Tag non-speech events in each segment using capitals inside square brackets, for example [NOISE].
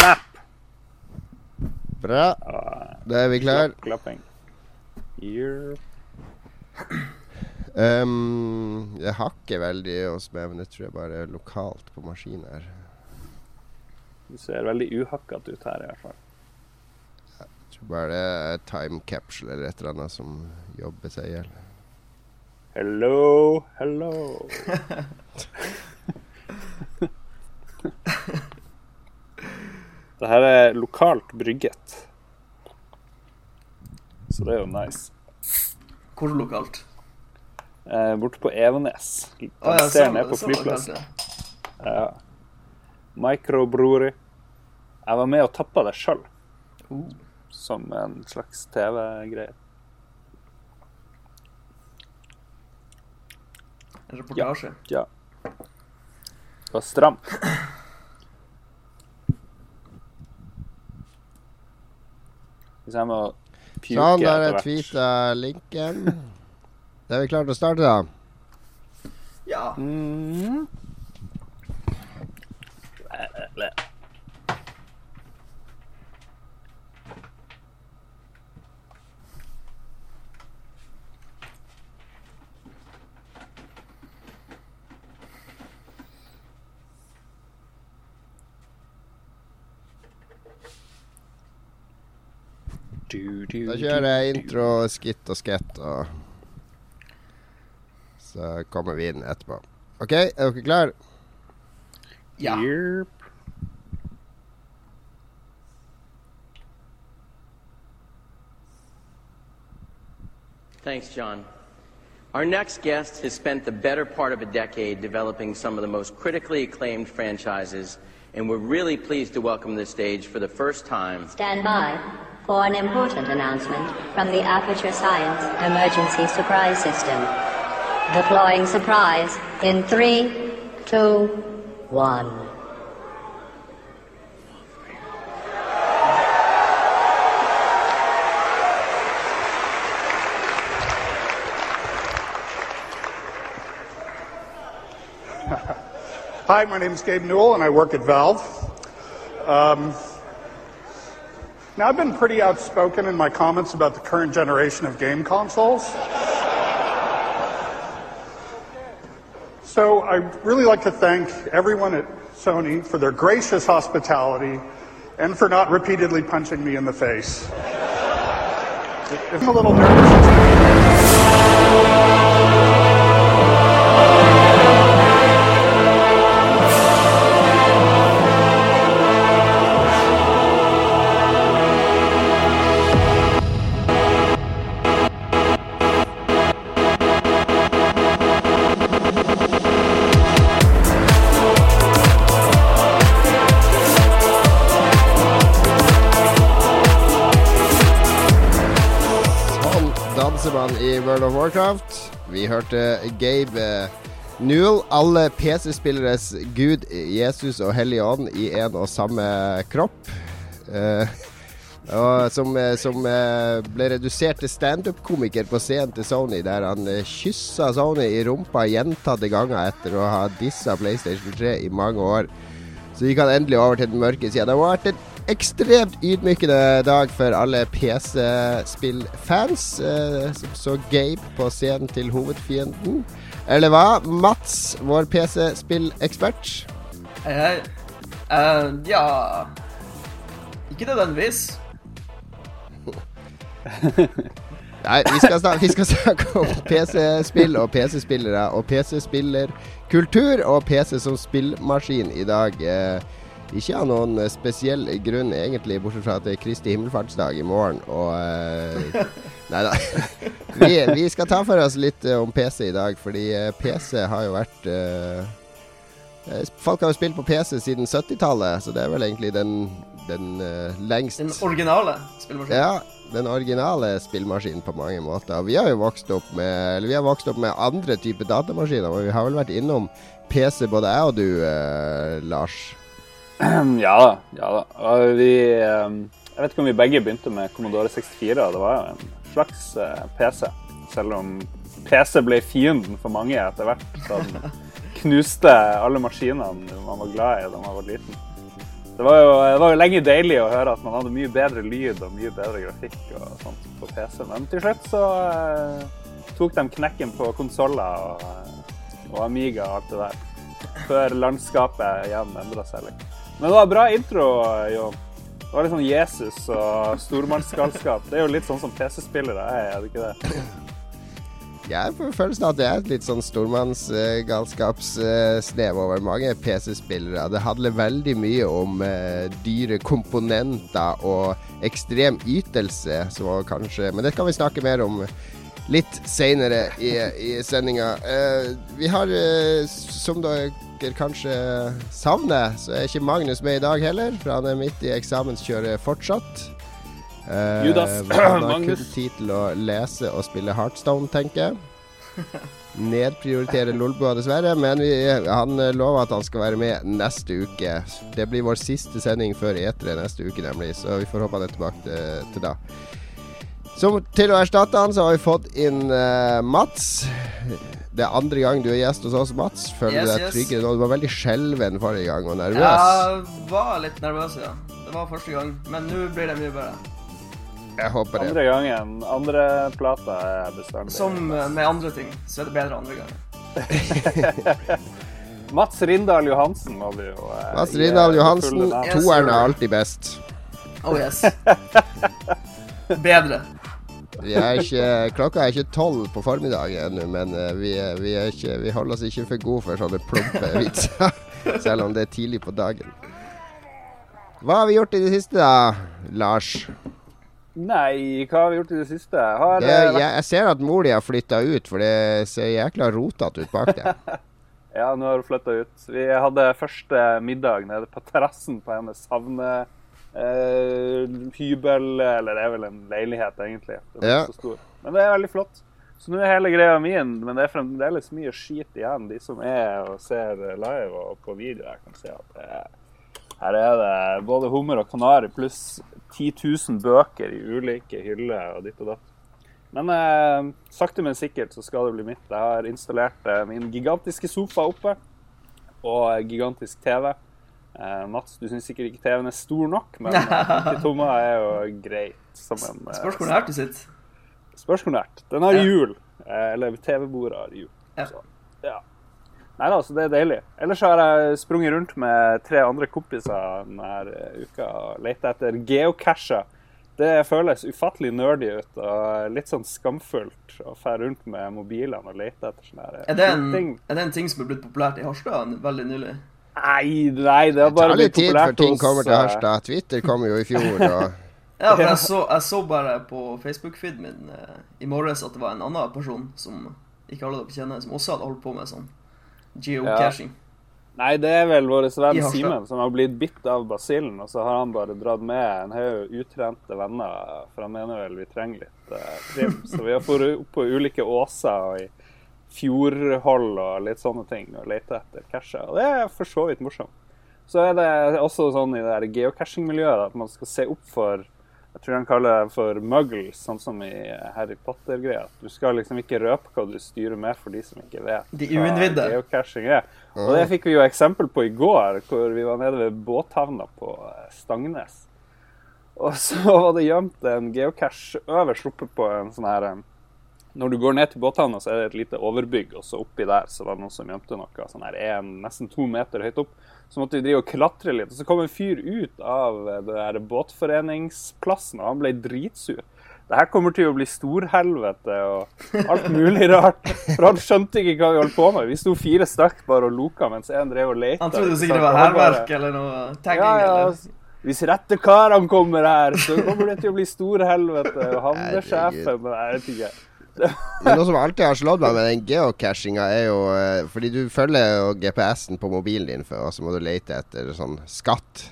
Clap! Bra. Da er vi klar. Klapp, klapping. Here. Um, det hakker veldig hos meg, men det tror jeg bare er lokalt på maskinen her. Du ser veldig uhakkete ut her, i hvert fall. Jeg tror bare det er time capsule eller et eller annet som jobber seg i hjel. Hello, hello. [LAUGHS] det her er lokalt brygget. Så det er jo nice. Hvor lokalt? Eh, borte på Evenes. Å ja, Jeg ser ned på flyplassen. ja. Ja. Microbrewery. Jeg var med og tappa det sjøl, Uh. som en slags TV-greie. En reportasje. Ja. Det var stramt. [CLEARS THROAT] Hvis jeg må puke Sånn, der er tweeta linken. Da er vi klare til å starte, da. Ja. Mm. Du, du, Da kjører jeg intro, skitt og skett, og Så kommer vi inn etterpå. OK, er dere klare? ja. Yerp. Thanks, John. Our next guest has spent the better part of a decade developing some of the most critically acclaimed franchises, and we're really pleased to welcome to the stage for the first time Stand by for an important announcement from the Aperture Science Emergency Surprise System. Deploying surprise in three, two, one. [LAUGHS] Hi, my name is Gabe Newell, and I work at Valve. Um, now, I've been pretty outspoken in my comments about the current generation of game consoles. So, I'd really like to thank everyone at Sony for their gracious hospitality and for not repeatedly punching me in the face. I'm a little nervous. Vi hørte Gabe eh, Newell, alle PC-spilleres gud, Jesus og Hellig Ånd i en og samme kropp. Eh, og som, eh, som ble redusert til standup-komiker på scenen til Sony, der han kyssa Sony i rumpa gjentatte ganger etter å ha dissa PlayStation 3 i mange år. Så gikk han endelig over til den mørke sida. Det har vært en ekstremt ydmykende dag for alle PC-spillfans, eh, som så Gabe på scenen til hovedfienden. Eller hva? Mats, vår PC-spillekspert. Hei, hei. Uh, ja Ikke nødvendigvis. [LAUGHS] Nei, vi skal, snakke, vi skal snakke om PC-spill og PC-spillere og PC-spillerkultur og PC som spillmaskin i dag. Eh, ikke av noen spesiell grunn, egentlig, bortsett fra at det er Kristi himmelfartsdag i morgen. Og uh, Nei da. [LAUGHS] Vi, vi skal ta for oss litt eh, om PC i dag, fordi eh, PC har jo vært eh, eh, Folk har jo spilt på PC siden 70-tallet, så det er vel egentlig den, den uh, lengst Den originale spillemaskinen. ja, den originale spillmaskinen på mange måter. Vi har jo vokst opp med Eller vi har vokst opp med andre typer datamaskiner, men vi har vel vært innom PC, både jeg og du, eh, Lars. [CLEARS THROAT] Ja da. ja da. Vi eh, Jeg vet ikke om vi begge begynte med Commodore 64. og Det var jo en slags eh, PC. Selv om PC ble fienden for mange etter hvert. Så den [LAUGHS] knuste alle maskinene man var glad i da man var liten. Det var, jo, det var jo lenge deilig å høre at man hadde mye bedre lyd og mye bedre grafikk og sånt på PC, men til slutt så eh, tok de knekken på konsoller og, eh, og Amiga og alt det der. Før landskapet igjen endra seg litt. Men det var bra intro, Jo. Det var litt sånn Jesus og stormannsgalskap. Det er jo litt sånn som PC-spillere er, er det ikke det? [CLEARS THROAT] Jeg får følelsen av at det er et litt sånn stormannsgalskapssnev over mange PC-spillere. Det handler veldig mye om eh, dyre komponenter og ekstrem ytelse, så kanskje Men det kan vi snakke mer om litt seinere i, i sendinga. Eh, vi har, eh, som dere kanskje savner, så er ikke Magnus med i dag heller, for han er midt i eksamenskjøret fortsatt. Uh, Judas. Han har kun tid til å lese og spille Heartstone, tenker jeg. Nedprioritere Lolbua, dessverre, men vi, han eh, lover at han skal være med neste uke. Det blir vår siste sending før E3 neste uke, nemlig, så vi får håpe han er tilbake til, til da. Så til å erstatte han, så har vi fått inn uh, Mats. Det er andre gang du er gjest hos oss, Mats. Føler Yes, du deg yes. tryggere nå? Du var veldig skjelven forrige gang og nervøs. Jeg var litt nervøs, ja. Det var første gang, men nå blir det mye bedre. Jeg håper det. Andre gangen. Andre plata er bestandig. Som eh, med andre ting, så er det bedre andre gangen. [LAUGHS] Mats Rindal Johansen må det jo. eh, Mats Rindal Johansen, toeren er alltid best. Oh yes. Bedre. Vi er ikke, klokka er ikke tolv på formiddagen ennå, men eh, vi, vi, er ikke, vi holder oss ikke for gode for sånne plumpe [LAUGHS] vitser. Selv om det er tidlig på dagen. Hva har vi gjort i det siste, da, Lars? Nei, hva har vi gjort i det siste? Har, Det, eh, jeg, jeg ser at mor di har flytta ut, for det ser jækla rotete ut bak deg. [LAUGHS] Ja, nå har hun flytta ut. Vi hadde første middag nede på terrassen på hennes havne... Eh, hybel, eller det er vel en leilighet, egentlig. Det Ja. ikke så stor. Men det er veldig flott. Så nå er hele greia min, men det er fremdeles mye skit igjen. De som er og ser live og på video, jeg kan se at er, her er det både hummer og kanari pluss 10 000 bøker i ulike hyller og ditt og datt. Men eh, sakte, men sikkert så skal det bli mitt. Jeg har installert eh, min gigantiske sofa oppe og gigantisk TV. Eh, Mats, du syns sikkert ikke TV-en er stor nok, men [LAUGHS] eh, 50 tommer er jo greit. Som en, uh, Spørs hvor nært du sitter. Spørs hvor nært. Den har Ja. hjul. Eh, eller TV-bordet har hjul. Ja. Så, ja. Nei da, så det er deilig. Ellers har jeg sprunget rundt med tre andre kompiser denne uka og leita etter geocacher. Det føles ufattelig nerdy ut og litt sånn skamfullt å fære rundt med mobilene og lete etter sånne Er det, en, ting. er det en ting som er blitt populært i Harstad veldig nylig? Nei, nei, det Det bare tar litt tid før ting kommer til Harstad. Twitter kom jo i fjor, og [LAUGHS] Ja, for jeg så, jeg så bare på Facebook-feeden min eh, i morges at det var en annen person som ikke alle dere kjenner, som også hadde holdt på med sånn geocaching. Nei, det er vel vår venn Simen som har blitt bitt av basillen, og så har han bare dratt med en haug utrente venner, for han mener vel vi trenger litt eh, trim. Så vi har vært opp på ulike åser og i fjordhold og litt sånne ting og lete etter casher. Og det er for så vidt morsomt. Så er det også sånn i det der geocaching-miljøet at man skal se opp for jeg tror han kaller det for muggles, sånn som i Harry Potter-greia. Du skal liksom ikke røpe hva du styrer med for de som ikke vet De hva geocaching er. Og det fikk vi jo eksempel på i går, hvor vi var nede ved båthavna på eh, Stangnes. Og så var det gjemt en geocache øverst oppe på en sånn her Når du går ned til båthavna, så er det et lite overbygg, og så oppi der så var det noen som gjemte noe sånn her en, nesten to meter høyt opp. Så måtte vi drive og klatre litt. Og så kom en fyr ut av eh, det der båtforeningsplassen, og han ble dritsur. Det her kommer til å bli storhelvete og alt mulig rart. For han skjønte ikke hva vi holdt på med. Vi sto fire stykk bare og loka mens en drev og leita. Han trodde sikkert det var hærverk eller noe tagging. ja, ja. eller... Hvis rette karene kommer her, så kommer det til å bli storhelvete. Og havnesjefen og Jeg vet ikke. Men noe som alltid har slått meg med den geocachinga, er jo eh, Fordi du følger jo GPS-en på mobilen din, for, og så må du lete etter sånn skatt.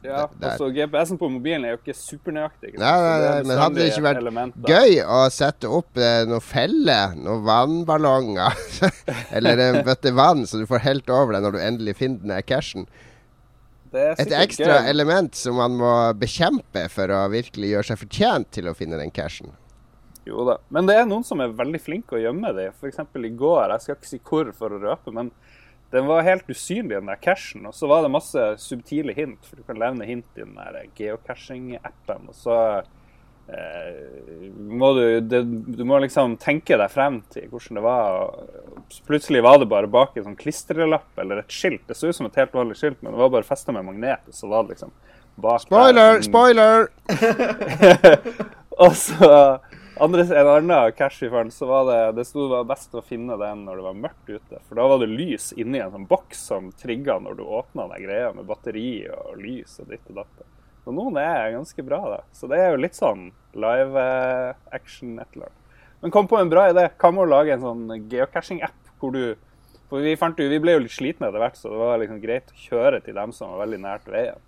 Ja, altså GPS-en på mobilen er jo ikke supernøyaktig. Nei. Nei, nei, nei, men hadde det ikke vært elementer. gøy å sette opp eh, noen feller, noen vannballonger, [LAUGHS] eller en bøtte vann, så du får helt over deg når du endelig finner den cashen? Et ekstra gøy. element som man må bekjempe for å virkelig gjøre seg fortjent til å finne den cashen. Jo da. Men det er noen som er veldig flinke å gjemme det. F.eks. i går. Jeg skal ikke si hvor for å røpe, men den var helt usynlig, den der cashen. Og så var det masse subtile hint, for du kan levne hint i den der geocaching-appen. Og så eh, må du, det, du må liksom tenke deg frem til hvordan det var. Og plutselig var det bare bak en sånn klistrelapp eller et skilt. Det så ut som et helt vanlig skilt, men det var bare festa med magnet. Og så var det liksom bak Spoiler! der, Spoiler! [LAUGHS] og så andre, en annen fant, så var det det sto var best å finne den når det var mørkt ute. For da var det lys inni en sånn boks som trigga når du åpna den greia med batteri og lys og ditt og datt. Så noen er ganske bra, da. Så det er jo litt sånn live eh, action et eller annet. Men kom på en bra idé. Hva med å lage en sånn geocaching-app hvor du For vi, jo, vi ble jo litt slitne etter hvert, så det var liksom greit å kjøre til dem som var veldig nært veien.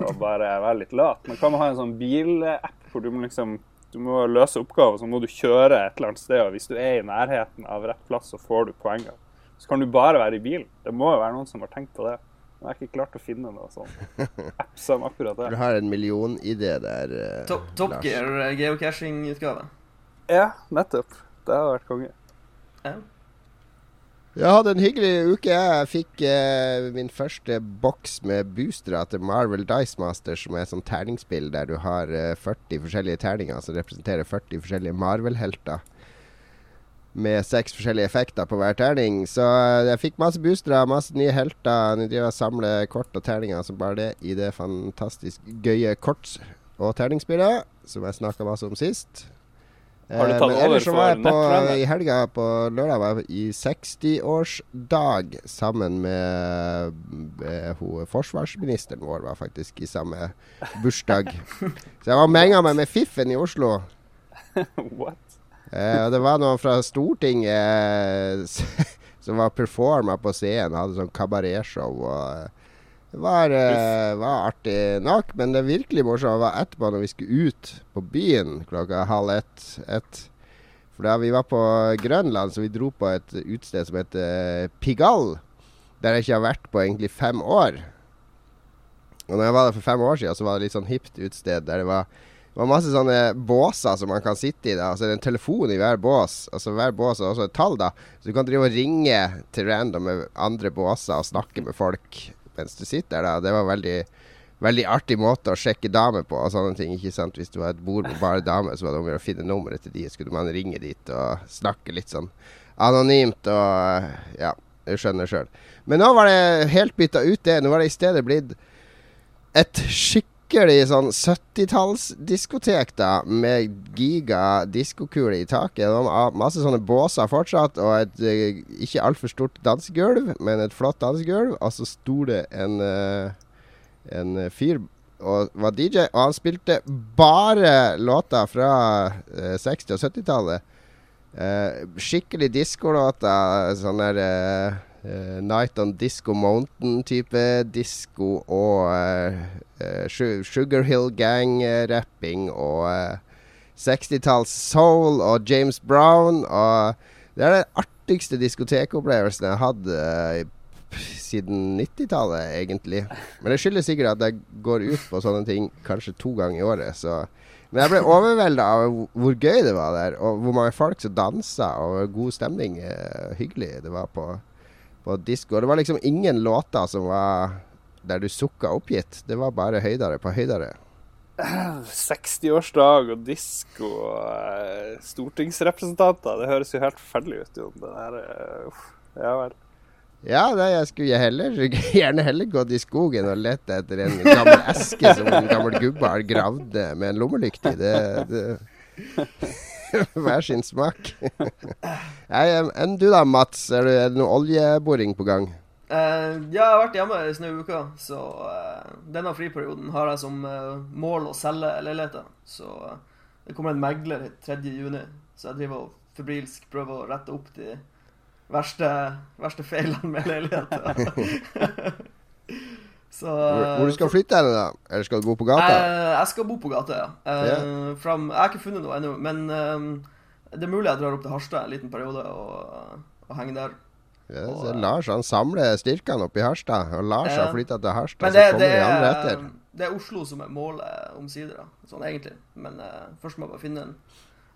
Og bare være litt lat. Men hva med å ha en sånn bilapp hvor du må liksom du må løse oppgaver, så må du kjøre et eller annet sted. Og hvis du er i nærheten av rett plass, så får du poenger. Så kan du bare være i bilen. Det må jo være noen som har tenkt på det. Men jeg har ikke klart å finne noe sånn [LAUGHS] app som akkurat det. Du har en millionidé der, eh, Top, Top Lars. Gear geocaching-utgave. Ja, nettopp. Det har vært konge. Ja. Jeg hadde en hyggelig uke. Jeg fikk eh, min første boks med boostere til Marvel Dice Master, som er et sånt terningsspill der du har eh, 40 forskjellige terninger som representerer 40 forskjellige Marvel-helter. Med seks forskjellige effekter på hver terning. Så eh, jeg fikk masse boostere, masse nye helter. Nå driver jeg samler kort og terninger som bare det i det fantastisk gøye kort- og terningsspillet, som jeg snakka masse om sist. Har du Eh, tatt men over for var jeg på? I helga på lørdag var jeg i 60-årsdag sammen med, med hun, forsvarsministeren vår, var faktisk i samme bursdag. [LAUGHS] Så jeg var menga meg med Fiffen i Oslo. [LAUGHS] What? Eh, og det var noen fra Stortinget eh, [LAUGHS] som var performa på scenen, hadde sånn kabaretshow. Og eh, var, eh, var artig nok, men det virkelig morsomme var etterpå, når vi skulle ut på byen klokka halv ett. ett. For da vi var på Grønland, så vi dro på et utested som heter Pigalle. Der jeg ikke har vært på egentlig fem år. Og når jeg var der for fem år siden, så var det litt sånn hipt utested der det var det var masse sånne båser som man kan sitte i. da Altså det er en telefon i hver bås. Altså Hver bås har også et tall, da. Så du kan drive og ringe til random med andre båser og snakke med folk mens du sitter der. da Det var veldig Veldig artig måte å sjekke damer på og sånne ting. ikke sant Hvis du har et bord med bare damer, så var det om å finne nummeret til de. Skulle man ringe dit og snakke litt sånn anonymt og Ja, du skjønner sjøl. Men nå var det helt bytta ut, det. Nå var det i stedet blitt et skikkelig sånn 70-tallsdiskotek, da, med giga diskokule i taket. Masse sånne båser fortsatt, og et eh, ikke altfor stort dansegulv, men et flott dansegulv. Og så sto det en, eh, en fyr og var DJ, og han spilte bare låter fra eh, 60- og 70-tallet. Eh, skikkelig diskolåter. Sånn der eh, eh, Night on Disco Mountain-type disko og uh, eh, Sugar Hill Gang-rapping og eh, 60-talls soul og James Brown. Og det er den artigste diskotekopplevelsen jeg har hatt uh, siden 90-tallet, egentlig. Men det skyldes sikkert at jeg går ut på sånne ting kanskje to ganger i året. Så men jeg ble overvelda av hvor gøy det var der, og hvor mange folk som dansa, og god stemning. Uh, hyggelig det var på, på disko. Det var liksom ingen låter som var der du sukka oppgitt. Det var bare høydere på høydere. [CLEARS THROAT] 60-årsdag og disko og eh, stortingsrepresentanter. Det høres jo helt forferdelig ut, Jon. Det der eh, uff. Ja vel. Ja, nei, jeg skulle heller, [LAUGHS] gjerne heller gått i skogen og lett etter en gammel eske som en gammel gubbe har gravd med en lommelykt i. Det, det [LAUGHS] [LAUGHS] Hver sin smak. [LAUGHS] Nei, Enn du da, Mats? Er det, noe oljeboring på gang? Uh, ja, jeg har vært hjemme i snau uka, så uh, denne friperioden har jeg som uh, mål å selge leiligheter. Så det kommer en megler 3. juni, så jeg driver og febrilsk prøver å rette opp de verste, verste feilene med leiligheter. [LAUGHS] så Hvor, eh, hvor du skal flytte henne, da? Eller skal du bo på gata? Jeg, jeg skal bo på gata, ja. Eh, yeah. Fram, jeg har ikke funnet noe ennå, men eh, det er mulig jeg drar opp til Harstad en liten periode og, og henger der. Ja, og, Lars han samler styrkene oppe i Harstad, og Lars har flytta til Harstad, Men så det, kommer det, de andre er, etter. det er Oslo som er målet omsider. Sånn egentlig. Men uh, først må jeg bare finne en,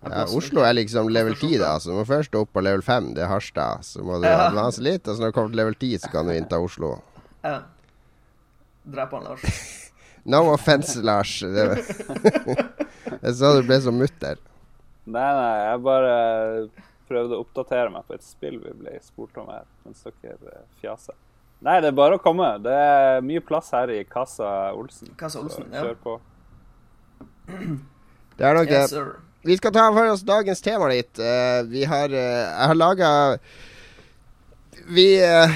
Ja, Oslo er liksom level 10, da. Så du må først opp på level 5. Det er Harstad. Så må du Ja. advance litt, og så når du kommer til level 10, så kan du innta Oslo. Ja. Drepe han Lars. [LAUGHS] No offense, Lars. [LAUGHS] Jeg sa du ble så mutter. Nei, nei, jeg bare prøvde å oppdatere meg på et spill vi ble spurt om her, mens dere eh, fjaser. Nei, det er bare å komme. Det er mye plass her i Kassa Olsen. Kassa Olsen, så ja. Kjør på. [CLEARS THROAT] Det er nok det. Yes. Vi skal ta for oss dagens tema litt. Uh, vi har uh, Jeg har laga Vi eh,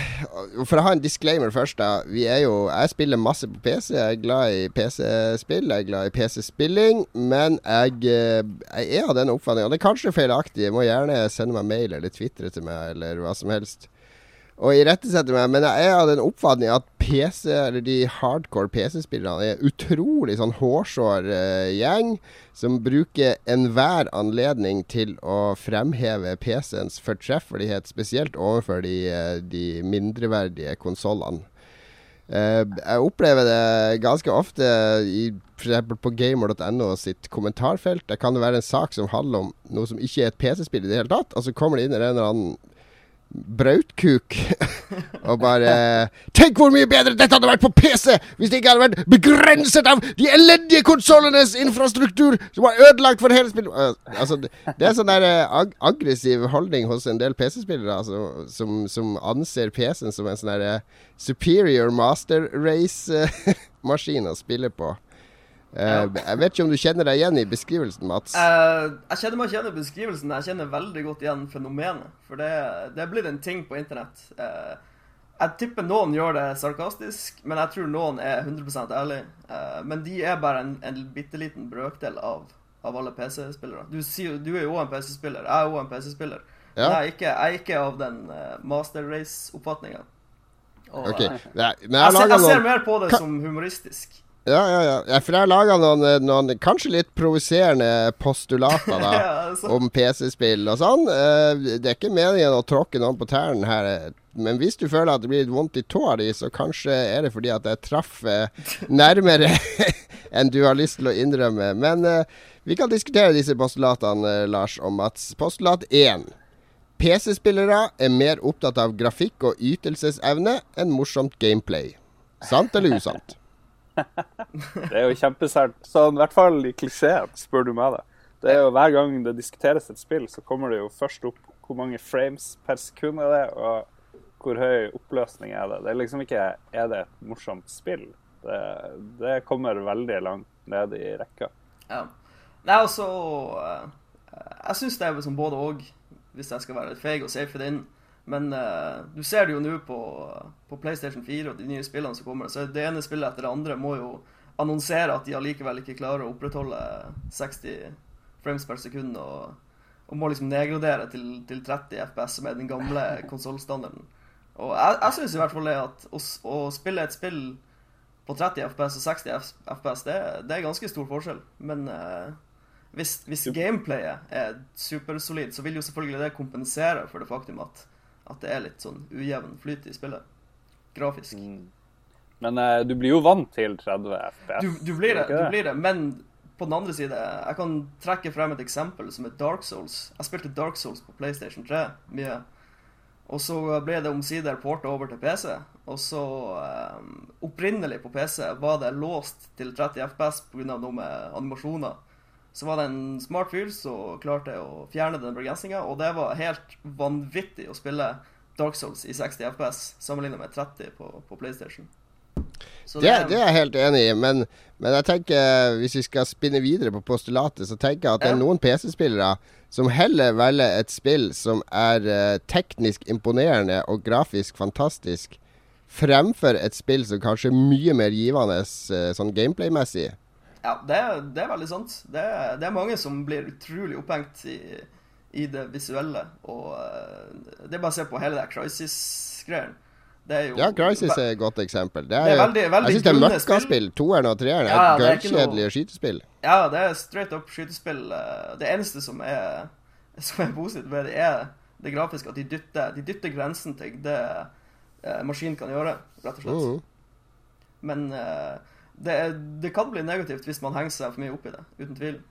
For å ha en disclaimer først, da. Vi er jo Jeg spiller masse på PC. Jeg er glad i PC-spill. Jeg er glad i PC-spilling. Men jeg, eh, jeg er av den oppfatning, og det er kanskje feilaktig, jeg må gjerne sende meg mail eller twitre til meg eller hva som helst. Og irettesette meg, men jeg er av den oppfatning at PC, eller de hardcore PC-spillerne, er utrolig sånn hårsår uh, gjeng som bruker enhver anledning til å fremheve PC-ens fortreffelighet, spesielt overfor de, eh, de mindreverdige konsollene. Uh, jeg opplever det ganske ofte i f.eks. på gamer.no sitt kommentarfelt. Det kan være en sak som handler om noe som ikke er et PC-spill i det hele tatt, og så kommer det inn en eller annen brautkuk [LAUGHS] og bare Tenk hvor mye bedre dette hadde vært på PC hvis det ikke hadde vært begrenset av de elendige konsollenes infrastruktur som var ødelagt for hele spillet. Uh, altså, det, er er sånn der eh, ag aggressiv holdning hos en del PC-spillere altså, som, som anser PC-en som en sånn der eh, superior master race-maskin [LAUGHS] å spille på. Eh, Jeg vet ikke om du kjenner deg igjen i beskrivelsen, Mats? Uh, jeg kjenner meg ikke igjen i beskrivelsen. Jeg kjenner veldig godt igjen fenomenet. For det, det blitt en ting på internett. Uh, jeg tipper noen gjør det sarkastisk, men jeg tror noen er 100 ærlig. Men de er bare en, en bitte liten brøkdel av, av alle PC-spillere. Du, du er jo òg en PC-spiller. Jeg er òg en PC-spiller. Ja. Men jeg er, ikke, jeg er ikke av den uh, master race-oppfatninga. Okay. jeg jeg, ser, mer på det som humoristisk. Ja, ja, ja. ja for jeg har laga noen, eh, noen kanskje litt provoserende postulater da, [LAUGHS] Ja, altså. om PC-spill og sånn. Eh, Det er ikke meningen å tråkke noen på tærne her. eh, Men hvis du føler at det blir litt vondt i tåa di, så kanskje er det fordi at jeg traff [LAUGHS] nærmere enn du har lyst til å innrømme. Men vi kan diskutere disse postulatene, Lars og Mats. Postulat 1. PC-spillere er mer opptatt av grafikk og ytelsesevne enn morsomt gameplay. Sant eller usant? [LAUGHS] Det er jo kjempesært. Sånn, I hvert fall i klisjeen, spør du meg. det. Det er jo Hver gang det diskuteres et spill, så kommer det jo først opp hvor mange frames per sekund er det, og hvor høy oppløsning er det. Det er liksom ikke er det et morsomt spill. Det, det kommer veldig langt ned i rekka. Ja. Nei, altså eh, Jeg syns det er som både og, hvis jeg skal være litt feig og safe for inn. Men uh, du ser det jo nå på, på PlayStation 4 og de nye spillene som kommer. Så det ene spillet etter det andre må jo annonsere at de allikevel ikke klarer å opprettholde 60 frames per sekund. Og, og må liksom nedgradere til, til 30 FPS, som er den gamle [LAUGHS] konsollstandarden. Og jeg, jeg syns i hvert fall det at å, å spille et spill på 30 FPS og 60 FPS, det, det er ganske stor forskjell. Men uh, hvis, hvis gameplayet er supersolid, så vil jo selvfølgelig det kompensere for det faktum at, at det er litt sånn ujevn flyt i spillet. Grafisk. Men uh, du blir jo vant til 30 FPS. Du, du blir det, du blir det. Men på den andre side, jeg kan trekke frem et eksempel som er Dark Souls. Jeg spilte Dark Souls på PlayStation 3 mye. Og så ble det omsider porta over til PC. Og så um, Opprinnelig på PC var det låst til 30 FPS pga. noe med animasjoner. Så var det en smart fyr som klarte å fjerne den begrensninga, og det var helt vanvittig å spille Dark Souls i 60 FPS sammenlignet med 30 på, på PlayStation. Så Det, det er jeg helt enig i, men, men jeg tenker hvis vi skal spinne videre på postulatet, så tenker jeg at det er noen PC-spillere som heller velger et spill som er uh, teknisk imponerende og grafisk fantastisk, fremfor et spill som kanskje er mye mer givende uh, sånn gameplay-messig. Ja, det, det er veldig sant. Det, det er mange som blir utrolig opphengt i, i det visuelle. Og eh, det er bare å se på hele det Crisis-greien. Ja, Crisis er et godt eksempel. Det er, Det er veldig- veldig jeg syns det er møkkaspill. Toeren og treeren er Ja, er gørrkjedelige noe- skytespill. Ja, det er straight up skytespill. eh, Det eneste som er, [LAUGHS] som er positivt ved det, er det grafiske. At de dytter, de dytter grensen til det eh, maskinen kan gjøre, rett og slett. Mhm. Men eh, det, er- det kan bli negativt hvis man henger seg for mye opp i det, uten tvil.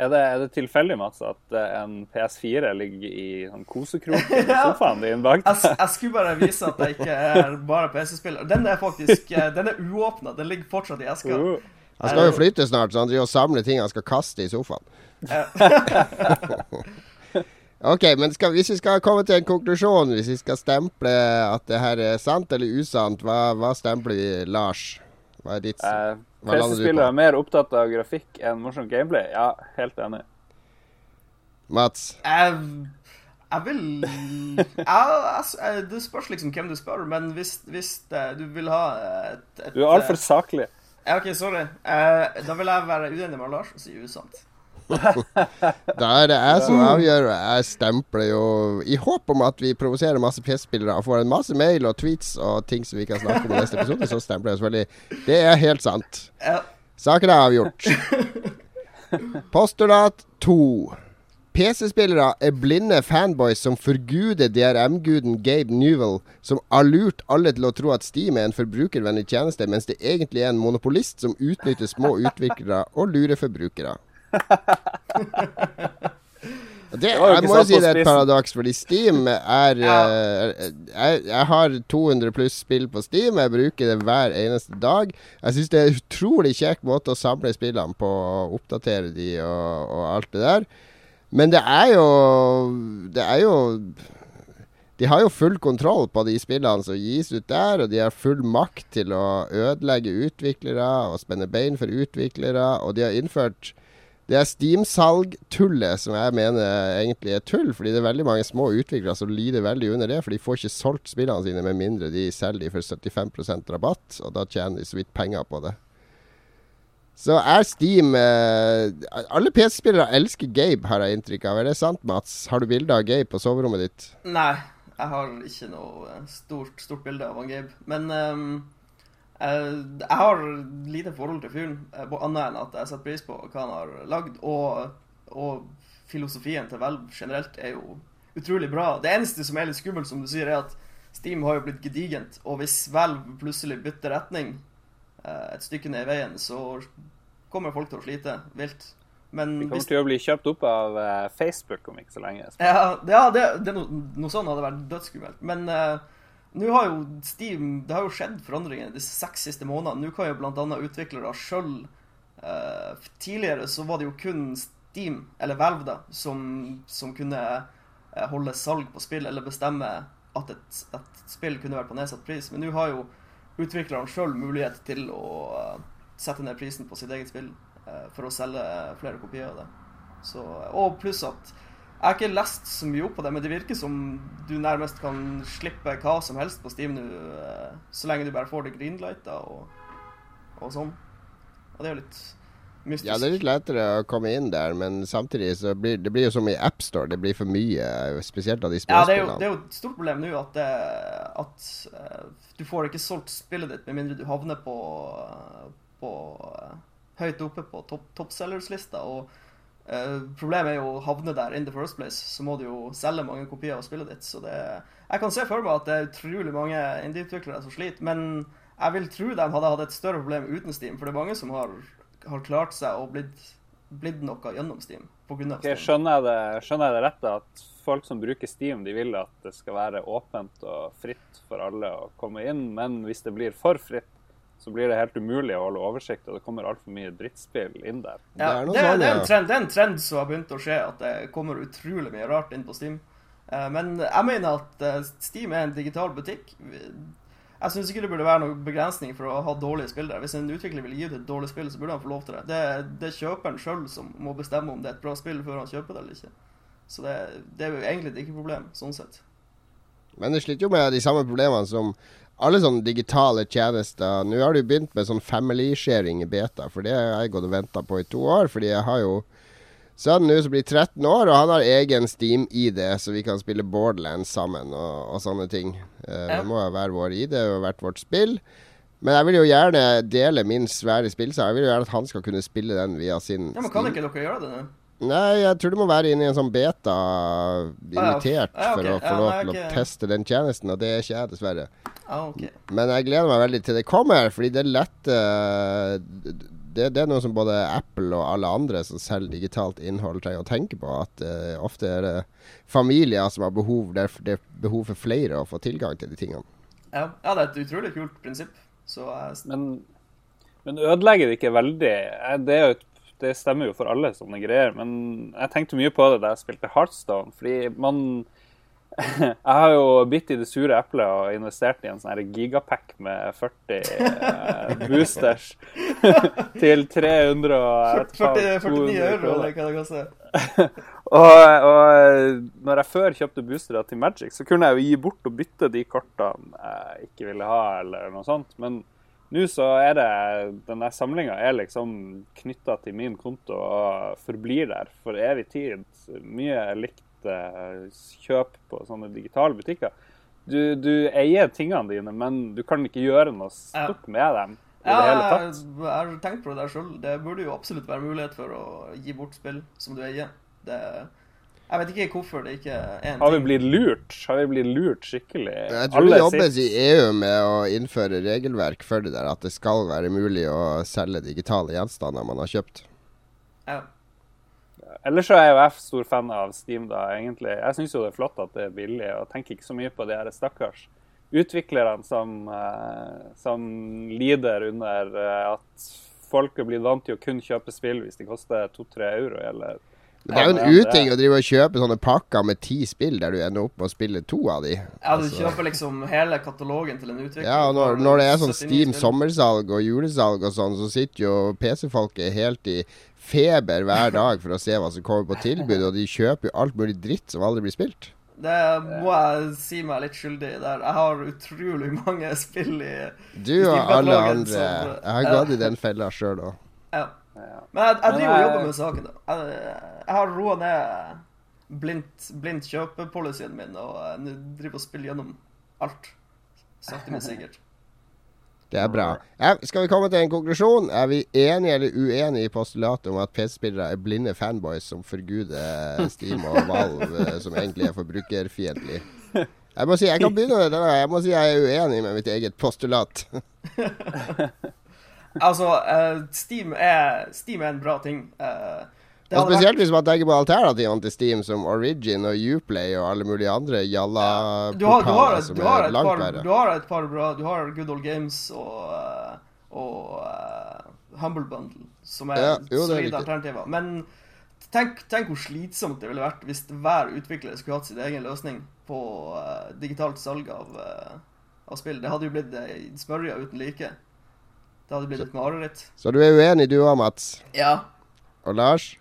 Er det, er det tilfeldig, Mats, at eh, en PS4 ligger i sånn kosekrok [LAUGHS] i sofaen din bak? Jeg, jeg skulle bare vise at jeg ikke er bare PC-spiller. Den er faktisk eh, Den er uåpna. Den ligger fortsatt i eska. Uh. Han skal jo flytte snart, så han driver og samler ting han skal kaste i sofaen. [LAUGHS] ok, men skal, hvis vi skal komme til en konklusjon, hvis vi skal stemple at det her er sant eller usant, hva, hva stempler vi, Lars? Hva er ditt Eh, Hva lander du PC-spillere er mer opptatt av grafikk enn morsom gameplay. Ja, helt enig. Mats? Jeg, jeg vil jeg, jeg, jeg, Det spørs liksom hvem du spør, men hvis, hvis du vil ha et, et Du er altfor saklig. Ja, OK, sorry. Eh, da vil jeg være uenig med Lars og si usant. Da er det jeg som avgjør, jeg stempler jo i håp om at vi provoserer masse PC-spillere og får en masse mail og tweets og ting som vi kan snakke om i neste episode, så stempler jeg selvfølgelig. Det er helt sant. Saken er avgjort. Postulat 2. PC-spillere er blinde fanboys som forguder DRM-guden Gabe Newell, som har lurt alle til å tro at Steam er en forbrukervennlig tjeneste, mens det egentlig er en monopolist som utnytter små utviklere og lurer forbrukere. Det, jeg må jo si det er et paradoks, fordi Steam er Ja. eh, jeg, jeg har 200 pluss spill på Steam. Jeg bruker det hver eneste dag. Jeg syns det er en utrolig kjekk måte å samle spillene på, og oppdatere de og, og alt det der. Men det er jo Det er jo De har jo full kontroll på de spillene som gis ut der, og de har full makt til å ødelegge utviklere og spenne bein for utviklere, og de har innført det er Steam-salg-tullet som jeg mener egentlig er tull, fordi det er veldig mange små utviklere som lider veldig under det, for de får ikke solgt spillene sine med mindre de selger de for 75% rabatt, og da tjener de så vidt penger på det. Så er Steam eh, Alle PC-spillere elsker Gabe, har jeg inntrykk av. Er det sant, Mats? Har du bilde av Gabe på soverommet ditt? Nei, jeg har ikke noe eh, stort, stort bilde av han Gabe. Men eh, jeg har lite forhold til fyren, eh, annet enn at jeg setter pris på hva han har lagd. Og, og filosofien til Valve generelt er jo utrolig bra. Det eneste som er litt skummelt, som du sier, er at Steam har jo blitt gedigent. Og hvis Valve plutselig bytter retning eh, et stykke ned i veien, så kommer folk til å slite vilt. Men Vi kommer hvis til å bli kjøpt opp av eh, Facebook om ikke så lenge. ja, det, ja, det, det noe, noe sånn hadde vært dødsskummelt. Men eh, nå har jo Steam Det har jo skjedd forandringer de seks siste månedene. Nå kan jo bl.a. utviklere sjøl Tidligere så var det jo kun Steam, eller Valve, da, som, som kunne eh, holde salg på spill, eller bestemme at et, et spill kunne vært på nedsatt pris. Men nå har jo utviklerne sjøl mulighet til å uh, sette ned prisen på sitt eget spill eh, for å selge flere kopier av det. Så, og pluss at jeg har ikke lest så mye opp på det, men det virker som du nærmest kan slippe hva som helst på Steam nå, eh, så lenge du bare får det greenlighta og, og sånn. Og det er jo litt mystisk. Ja, det er litt lettere å komme inn der, men samtidig så blir det blir jo som i AppStore. Det blir for mye, spesielt av de Ja, det er, jo, det er jo et stort problem nå at, det, at eh, du får ikke solgt spillet ditt med mindre du havner på, på eh, høyt oppe på top, toppsellerslista. Eh, problemet er jo å havne der in the first place. Så må du jo selge mange kopier av spillet ditt. Så det, jeg kan se for meg at det er utrolig mange indie-utviklere som sliter. Men jeg vil tro de hadde hatt et større problem uten Steam, for det er mange som har, har klart seg og blitt, blitt noe gjennom Steam. På grunn av Steam. Steam. skjønner, jeg det, skjønner jeg det rett at folk som bruker Steam, de vil at det skal være åpent og fritt for alle å komme inn, men hvis det blir for fritt, så blir det helt umulig å holde oversikt, og det kommer altfor mye drittspill inn der. Det er det, sånn, det, er en trend, det er en trend som har begynt å skje, at det kommer utrolig mye rart inn på Steam. Eh, Men jeg mener at eh, Steam er en digital butikk. Jeg syns ikke det burde være noen begrensning for å ha dårlige spill der. Hvis en utvikler vil gi ut et dårlig spill, så burde han få lov til det. Det, det er kjøperen sjøl som må bestemme om det er et bra spill før han kjøper det eller ikke. Så det, det er jo egentlig ikke et problem, sånn sett. Men det sliter jo med de samme problemene som alle sånne digitale tjenester. Nå har du begynt med sånn family sharing i beta, for det har jeg gått og venta på i to år. Fordi jeg har jo sønnen nå som blir 13 år, og han har egen Steam-ID, så vi kan spille Borderlands sammen og, og sånne ting. Uh, Det må jo være vår ID og hvert vårt spill. Men jeg vil jo gjerne dele min svære spillsag. Jeg vil jo gjerne at han skal kunne spille den via sin Ja, men Kan ikke dere gjøre det nå? Nei, jeg tror du må være inne i en sånn beta invitert Ja, ok. for å få lov til å teste den tjenesten, og det er ikke jeg, dessverre. Ah, okay. Men jeg gleder meg veldig til det kommer, fordi det letter det, det, er noe som både Apple og alle andre som selger digitalt innhold, trenger å tenke på. At uh, ofte er det familier som har behov, det er, det er behov for flere å få tilgang til de tingene. Ja, ja det er et utrolig kult prinsipp. Så, uh, men, men ødelegger det ikke veldig det, er jo et, det, stemmer jo for alle sånne greier. Men jeg tenkte mye på det da jeg spilte Heartstone. Fordi man [LAUGHS] jeg har jo bitt i det sure eplet og investert i en sånn gigapack med 40 eh, [LAUGHS] boosters [LAUGHS] til 300 og 40, 49 euro, eller hva det koster. og, og når jeg før kjøpte boostere til Magic, så kunne jeg jo gi bort og bytte de kortene jeg ikke ville ha, eller noe sånt. Men nå så er det Den der samlinga er liksom knytta til min konto og forblir der for evig tid. Mye likt kjøp på sånne digitale butikker. Du, du, eier tingene dine, men du kan ikke gjøre noe stort med dem. i ja, det hele tatt. Jeg har tenkt på det der sjøl. Det burde jo absolutt være mulighet for å gi bort spill som du eier. Det, jeg vet ikke hvorfor det ikke er en ting. Har vi blitt lurt? Har vi blitt lurt skikkelig? Jeg tror Alle det jobbes sitt... i EU med å innføre regelverk for det der. At det skal være mulig å selge digitale gjenstander man har kjøpt. Ja. Ellers så er jo jeg stor fan av Steam, da, egentlig. Jeg syns jo det er flott at det er billig, og tenker ikke så mye på de her stakkars utviklerne som, uh, som lider under uh, at folk er blitt vant til å kun kjøpe spill hvis de koster to-tre euro, eller det er jo en uting å drive og kjøpe sånne pakker med ti spill der du ender opp med å spille to av de. Ja, du altså. kjøper liksom hele katalogen til en utvikler. Ja, og når, når det er sånn Steam sommersalg og julesalg og sånn, så sitter jo PC-folket helt i feber hver dag for å se hva som kommer på tilbud, og de kjøper jo alt mulig dritt som aldri blir spilt. Det må jeg si meg litt skyldig i der. Jeg har utrolig mange spill i Du og alle andre. Som, jeg har gått i den fella sjøl òg. Ja. Men jeg, jeg driver og jobber med saken. da. Jeg, jeg har roa ned blindt, blind kjøpepolicyen min og driver og spiller gjennom alt. Sakte, men sikkert. Det er bra. Ja, skal vi komme til en konklusjon? Er vi enige eller uenige i postulatet om at PC-spillere er blinde fanboys som forguder Steam og Valve, eh, som egentlig er forbrukerfiendtlig? Jeg må si jeg kan begynne med det. Jeg må si jeg er uenig med mitt eget postulat. [LAUGHS] altså, uh, Steam, er, Steam, er, en bra ting. Uh, og spesielt hvis man tenker på alternativene til Steam, som Origin og Uplay og alle mulige andre jalla-portaler som er langt verre. Du har et par bra Du har Good Old Games og, eh, og uh, Humble Bundle, som er ja, solide alternativer. Men tenk, tenk, hvor slitsomt det ville vært hvis hver utvikler skulle hatt sin egen løsning på uh, digitalt salg av, uh, av, spill. Det hadde jo blitt uh, smørja uten like. Det hadde blitt et mareritt. Så du er uenig du òg, Mats? Ja. Og Lars?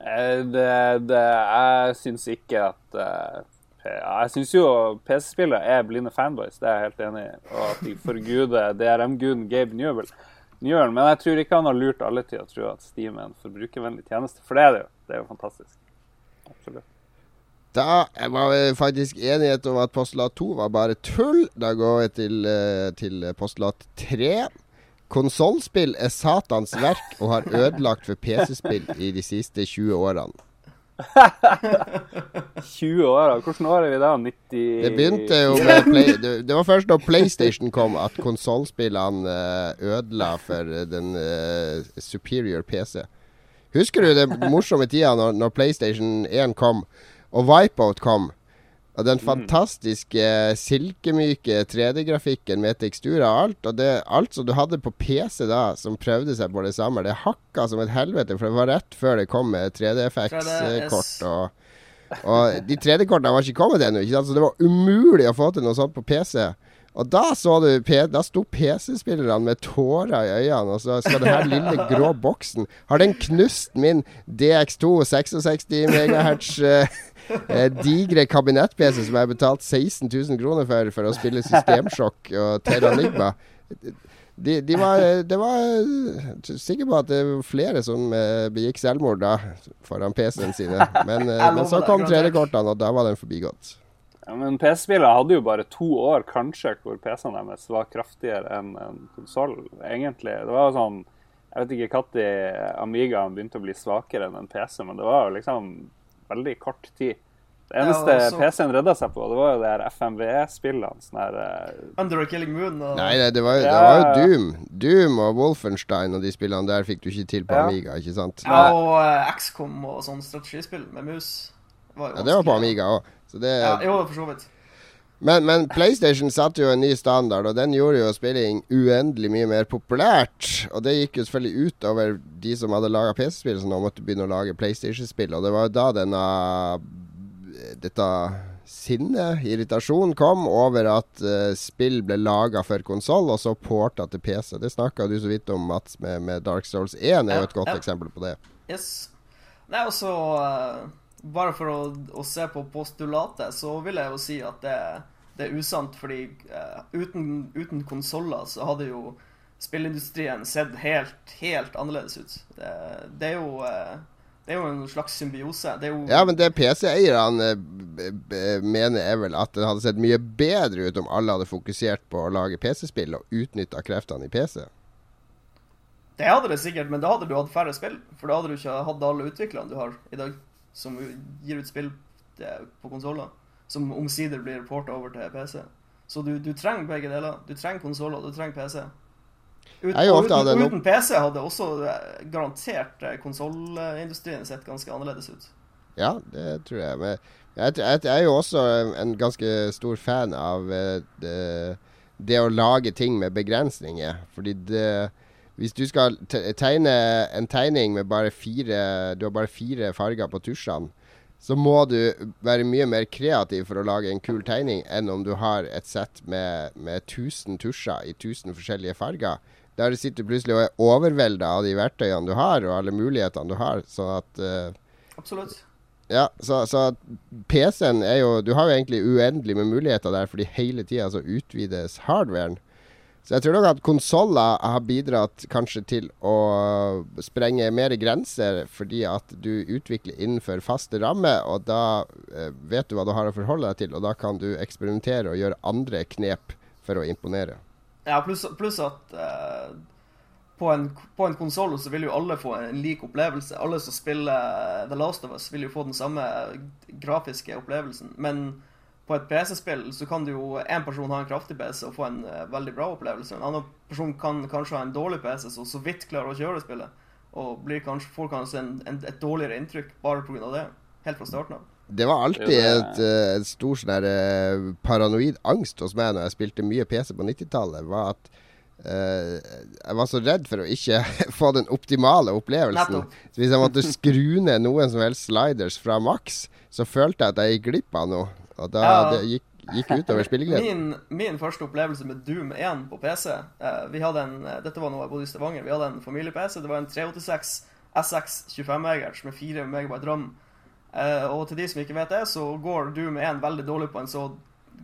Eh, det, det, jeg syns ikke at uh, Jeg syns jo PC-spillere er blinde fanboys, det er jeg helt enig i. Og at de forguder DRM-guden Gabe Newell. Newell. Men jeg tror ikke han har lurt alle til å tro at Steam er en forbrukervennlig tjeneste. For det er det jo. Det er jo fantastisk. Absolutt. Da var vi faktisk enighet om at postulat 2 var bare tull. Da går vi til, eh, til postulat 3. Konsollspill er Satans verk og har ødelagt for PC-spill i de siste 20 årene. [LAUGHS] 20 år? Hvordan år er vi da? 90 Det begynte jo med Play Det var først da PlayStation kom at konsollspillene eh, ødela for den uh, superior PC. Husker du den morsomme tida når PlayStation 1 kom og Wipeout kom? Og den mm. fantastiske silkemyke 3D-grafikken med teksturer og alt. Og det, alt som du hadde på PC da, som prøvde seg på det samme, det hakka som et helvete. For det var rett før det kom med 3D-FX-kort. Og, og, de 3D-kortene var ikke kommet ennå, så det var umulig å få til noe sånt på PC. Og da så du Da sto PC-spillerne med tårer i øynene, og så skal denne lille [LAUGHS] grå boksen Har den knust min DX2 66 MHz eh, digre kabinett-PC som jeg har betalt 16 000 kroner for for å spille Systemsjokk og Terranigma. De, de var, det var sikker på at det var flere som eh, begikk selvmord da foran PC-en sine. Men, eh, [LAUGHS] men så kom 3D-kortene, og da var den forbigått. Ja, men PC-spillere hadde jo bare to år kanskje hvor PC-ene deres var kraftigere enn en konsoll. Egentlig. Det var sånn Jeg vet ikke når Amigaen begynte å bli svakere enn en PC, men det var jo liksom veldig kort tid. Det Eneste Ja, så- PC-en redda seg på, det var jo de her FMVE-spillene. Sånn her uh... Under a Killing Moon og Nei, det var, det Ja. var jo Doom. Doom og Wolfenstein og de spillene der fikk du ikke til på Ja. Amiga, ikke sant? Ja, og uh, XCOM og sånn strategispill med mus. Var jo Ja, det var på. Amiga òg. Ja, jo, for så vidt. Men, men PlayStation satte jo en ny standard, og den gjorde jo spilling uendelig mye mer populært. Og det gikk jo selvfølgelig ut over de som hadde laga PC-spill, som nå måtte begynne å lage PlayStation-spill. Og det var jo da denne dette sinnet, irritasjonen, kom over at uh, spill ble laga for konsoll, og så porta til PC. Det snakka du så vidt om, Mats, med, med Dark Souls 1 er jo et godt Ja, eksempel på det. Yes. Nei, og så eh, Bare for å, å se på postulatet, så vil jeg jo si at det, det er usant, fordi uh, uten, uten konsoller så hadde jo spillindustrien sett helt, helt annerledes ut. Det, det er jo uh, det er jo en slags symbiose. Ja, men det PC-eierne eh, mener er vel at det hadde sett mye bedre ut om alle hadde fokusert på å lage PC-spill og utnytta kreftene i PC. Det hadde det sikkert, men da hadde du hatt færre spill. For da hadde du ikke hatt alle utviklerne du har i dag, som gir ut spill på konsoller. Som omsider blir porta over til PC. Så du, du trenger begge deler. Du trenger konsoller, du trenger PC. Ut, uten, uten PC hadde også eh, garantert eh, konsollindustrien sett ganske annerledes ut. Ja, det tror jeg. Men jeg, jeg, jeg er jo også en ganske stor fan av eh, det, det å lage ting med begrensninger. Fordi det Hvis du skal tegne en tegning med bare fire Du har bare fire farger på tusjene, så må du være mye mer kreativ for å lage en kul tegning enn om du har et sett med, med 1000 tusjer i 1000 forskjellige farger. Der du sitter plutselig og er overvelda av de verktøyene du har, og alle mulighetene du har. Sånn at uh, Absolutt. ja, så, så PC-en er jo Du har jo egentlig uendelig med muligheter der, fordi hele tida så utvides hardwaren. Så jeg tror nok at konsoller har bidratt kanskje til å sprenge mer grenser, fordi at du utvikler innenfor faste rammer, og da eh, vet du hva du har å forholde deg til, og da kan du eksperimentere og gjøre andre knep for å imponere. Ja, pluss plus at eh, på en, på en konsoll så vil jo alle få en lik opplevelse. Alle som spiller The Last of Us, vil jo få den samme grafiske opplevelsen. Men på et PC-spill så kan du jo en person ha en kraftig PC og få en uh, veldig bra opplevelse. En annen person kan kanskje ha en dårlig PC som så vidt klarer å kjøre spillet, og blir kanskje, får kanskje en, en, et dårligere inntrykk bare pga. det. Helt fra starten av. Det var alltid et, eh, et stor sånn der, eh, paranoid angst hos meg når jeg spilte mye PC på 90-tallet. var at eh, jeg var så redd for å ikke [LAUGHS] få den optimale opplevelsen. Så hvis jeg måtte skru ned noen som helst sliders fra maks, så følte jeg at jeg gikk glipp av noe. Og da Ja. det gikk, gikk utover spillegleden. Min, min første opplevelse med Doom 1 på PC eh, vi hadde en, eh, Dette var når jeg bodde i Stavanger. Vi hadde en familie-PC. Det var en 386 SX 25-egers med 4 MB ram. Eh, og til de som ikke vet det, så går Doom 1 veldig dårlig på en så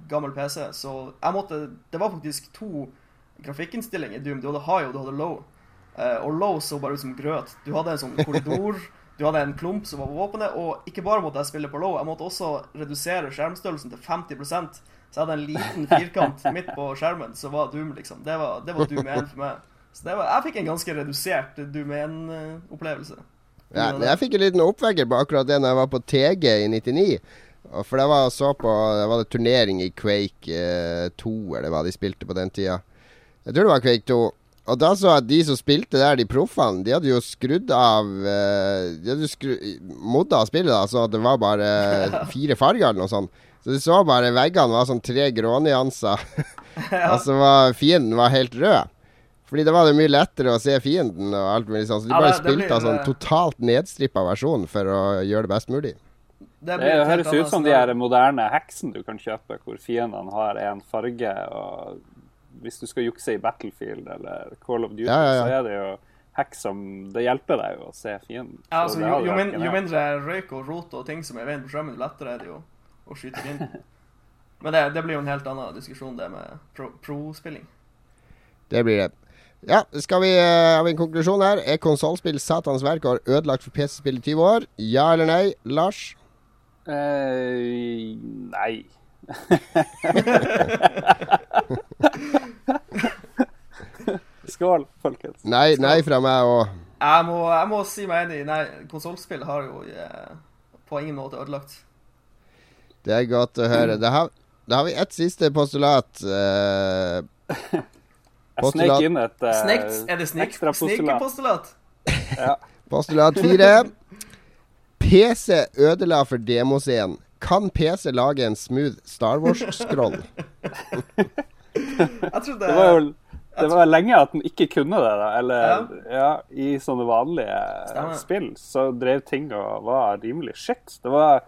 gammel PC. Så jeg måtte Det var faktisk to grafikkinnstillinger i Doom. Du hadde high og du hadde low. Eh, og low så bare ut som grøt. Du hadde en sånn [LAUGHS] korridor. Du hadde en klump som var på våpenet, og ikke bare måtte jeg spille på low, jeg måtte også redusere skjermstørrelsen til 50% Så jeg hadde en liten [LAUGHS] firkant midt på skjermen som var Doom, liksom. Det var, det var Doom 1 for meg. Så det var, jeg fikk en ganske redusert Doom 1-opplevelse. Ja, jeg fikk en liten oppvekker på akkurat det når jeg var på TG i 99. Og For det var, jeg så på, det var det turnering i Quake eh, 2, eller hva de spilte på den tida. Jeg tror det var Quake 2. Og da så jeg at de som spilte der, de proffene, de hadde jo skrudd av eh, De hadde jo skru, modda spillet da, så at det var bare [LAUGHS] fire farger eller noe sånt. Så du så bare veggene var sånn tre grånyanser. [LAUGHS] Og så var fienden var helt rød. Fordi det var det mye lettere å se fienden og alt mulig sånn. Så de Ja, bare det- det spilte av sånn totalt nedstrippa versjon for å gjøre det best mulig. Det, Det høres ut som de her moderne heksene du kan kjøpe, hvor fiendene har én farge. og Hvis du skal jukse i Battlefield eller Call of Duty, Ja, ja, ja. så er det jo hack som Det hjelper deg jo å se fienden. Ja, altså, jo, jo, min, jo mindre røyk og rot og ting som er i veien på skjermen, jo lettere er det jo å skyte fienden. [LAUGHS] Men det, det blir jo en helt annen diskusjon, det med pro- pro-spilling. Det blir det. Ja, skal vi ha Har en konklusjon her? Er konsollspill Satans verk og har ødelagt for PC-spill i 20 år? Ja eller nei? Lars? Eh, nei. [LAUGHS] Skål, folkens. Nei, nei fra meg òg. Jeg jeg må si meg enig. Nei, konsollspill har jo eh, på ingen måte ødelagt. Det er godt å høre. Da har, da har vi ett siste postulat. eh, [LAUGHS] Jeg Postulat. snek inn et eh, Snekt, er det snek, ekstra postulat. snikepostulat? postulat fire. [LAUGHS] PC ødela for demoscenen. Kan PC lage en smooth Star Wars-scroll? [LAUGHS] Jeg trodde Det var jo det var lenge at den ikke kunne det, da. Eller ja, i sånne vanlige Stemmer. spill så drev ting og var rimelig shit. Det var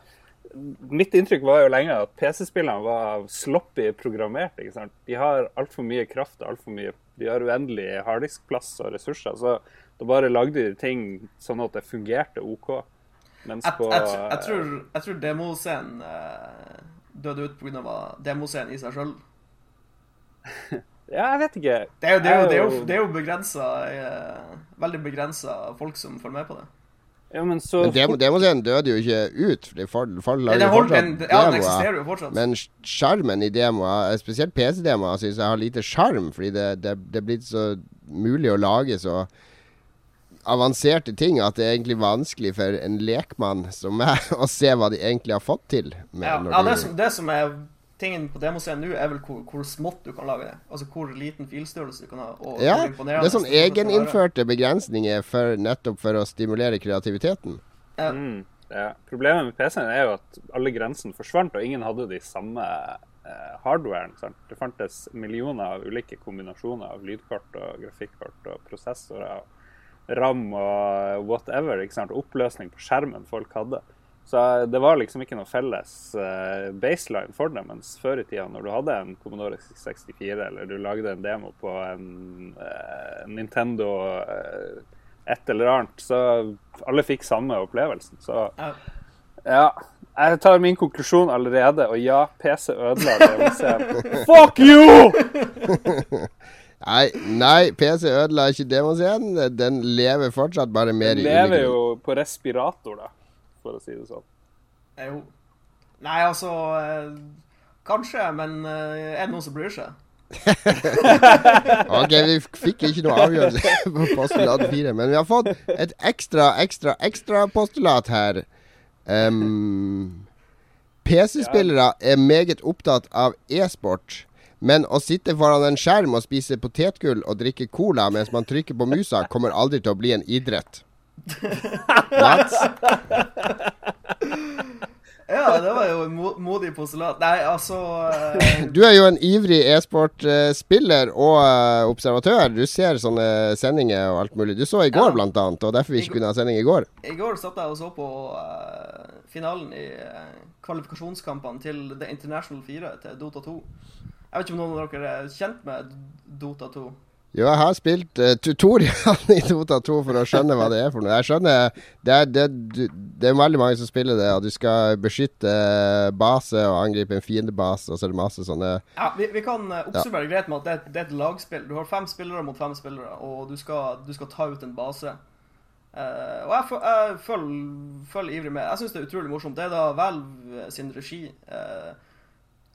Mitt inntrykk var jo lenge at PC-spillene var sloppy programmert. ikke sant? De har altfor mye kraft og altfor mye De har uendelig harddiskplass og ressurser. Så da bare lagde de ting sånn at det fungerte OK. Mens Jeg, på jeg, jeg tror, jeg tror demoscenen uh, døde ut pga. demoscenen i seg sjøl. [LAUGHS] Ja, jeg vet ikke. Det er jo, det er jo, det er jo, det er jo begrensa uh, Veldig begrensa folk som følger med på det. Ja, men så Men demo, demoscenen døde jo ikke ut. for fall, fall Den, lager holdt, fortsatt den, ja, den eksisterer jo fortsatt. Men sjarmen i demoer, spesielt PC-demoer, syns jeg har lite sjarm. Fordi det, det, det er blitt så mulig å lage så avanserte ting at det er egentlig vanskelig for en lekmann som meg [LAUGHS] å se hva de egentlig har fått til. Med Ja, ja det, som, det som er tingen på demoscenen nå, er vel hvor, hvor smått du kan lage det. Altså hvor liten filstørrelse du kan ha. Og ja, det er sånn egeninnførte begrensninger for, nettopp for å stimulere kreativiteten. Mm, ja. Problemet med PC-en er jo at alle grensene forsvant, og ingen hadde de samme eh, hardwaren. Sant? Det fantes millioner av ulike kombinasjoner av lydkort og grafikkort og prosessorer. og RAM og whatever. Ikke sant? Oppløsning på skjermen folk hadde. Så det var liksom ikke noe felles eh, baseline for det. Mens før i tida, når du hadde en Commodore 64, eller du lagde en demo på en uh, Nintendo uh, et eller annet, så alle fikk samme opplevelsen. Så Ja. ja. Jeg tar min konklusjon allerede, og ja, PC ødela det. Fuck you! [LAUGHS] Nei, nei PC ødela ikke demoscenen. Den lever fortsatt, bare mer Den lever undergrunnen. jo på respirator, da, for å si det sånn. Jo. Nei, altså eh, Kanskje, men eh, er det noen som bryr seg? [LAUGHS] Ok, vi fikk ikke noe avgjørelse [LAUGHS] på postulat fire, men vi har fått et ekstra, ekstra, ekstra postulat her. Um, PC-spillere er meget opptatt av e-sport, men å sitte foran en skjerm og spise potetgull og drikke cola mens man trykker på musa, kommer aldri til å bli en idrett. What? [LAUGHS] Ja, det var jo en modig postulat. Nei, altså eh, Du er jo en ivrig e-sport-spiller og eh, observatør. Du ser sånne sendinger og alt mulig. Du så i går, Ja. blant annet, og derfor vi ikke kunne ha sending i går. I går satt jeg og så på uh, finalen i uh, kvalifikasjonskampene til The International 4 til Dota 2. Jeg vet ikke om noen av dere er kjent med Dota 2? Jo, jeg har spilt uh, tutorial [LAUGHS] i Dota 2 for å skjønne hva det er for noe. Jeg skjønner Det er, det, det er veldig mange som spiller det, og du skal beskytte eh, base og angripe en fiendebase, og så er det masse sånne Ja, vi, vi kan oppsummere ja. greit med at det, er- det er et lagspill. Du har fem spillere mot fem spillere, og du skal, du skal ta ut en base. Uh, og jeg, jeg følger, følger ivrig med. Jeg syns det er utrolig morsomt. Det er da Valve sin regi. Eh,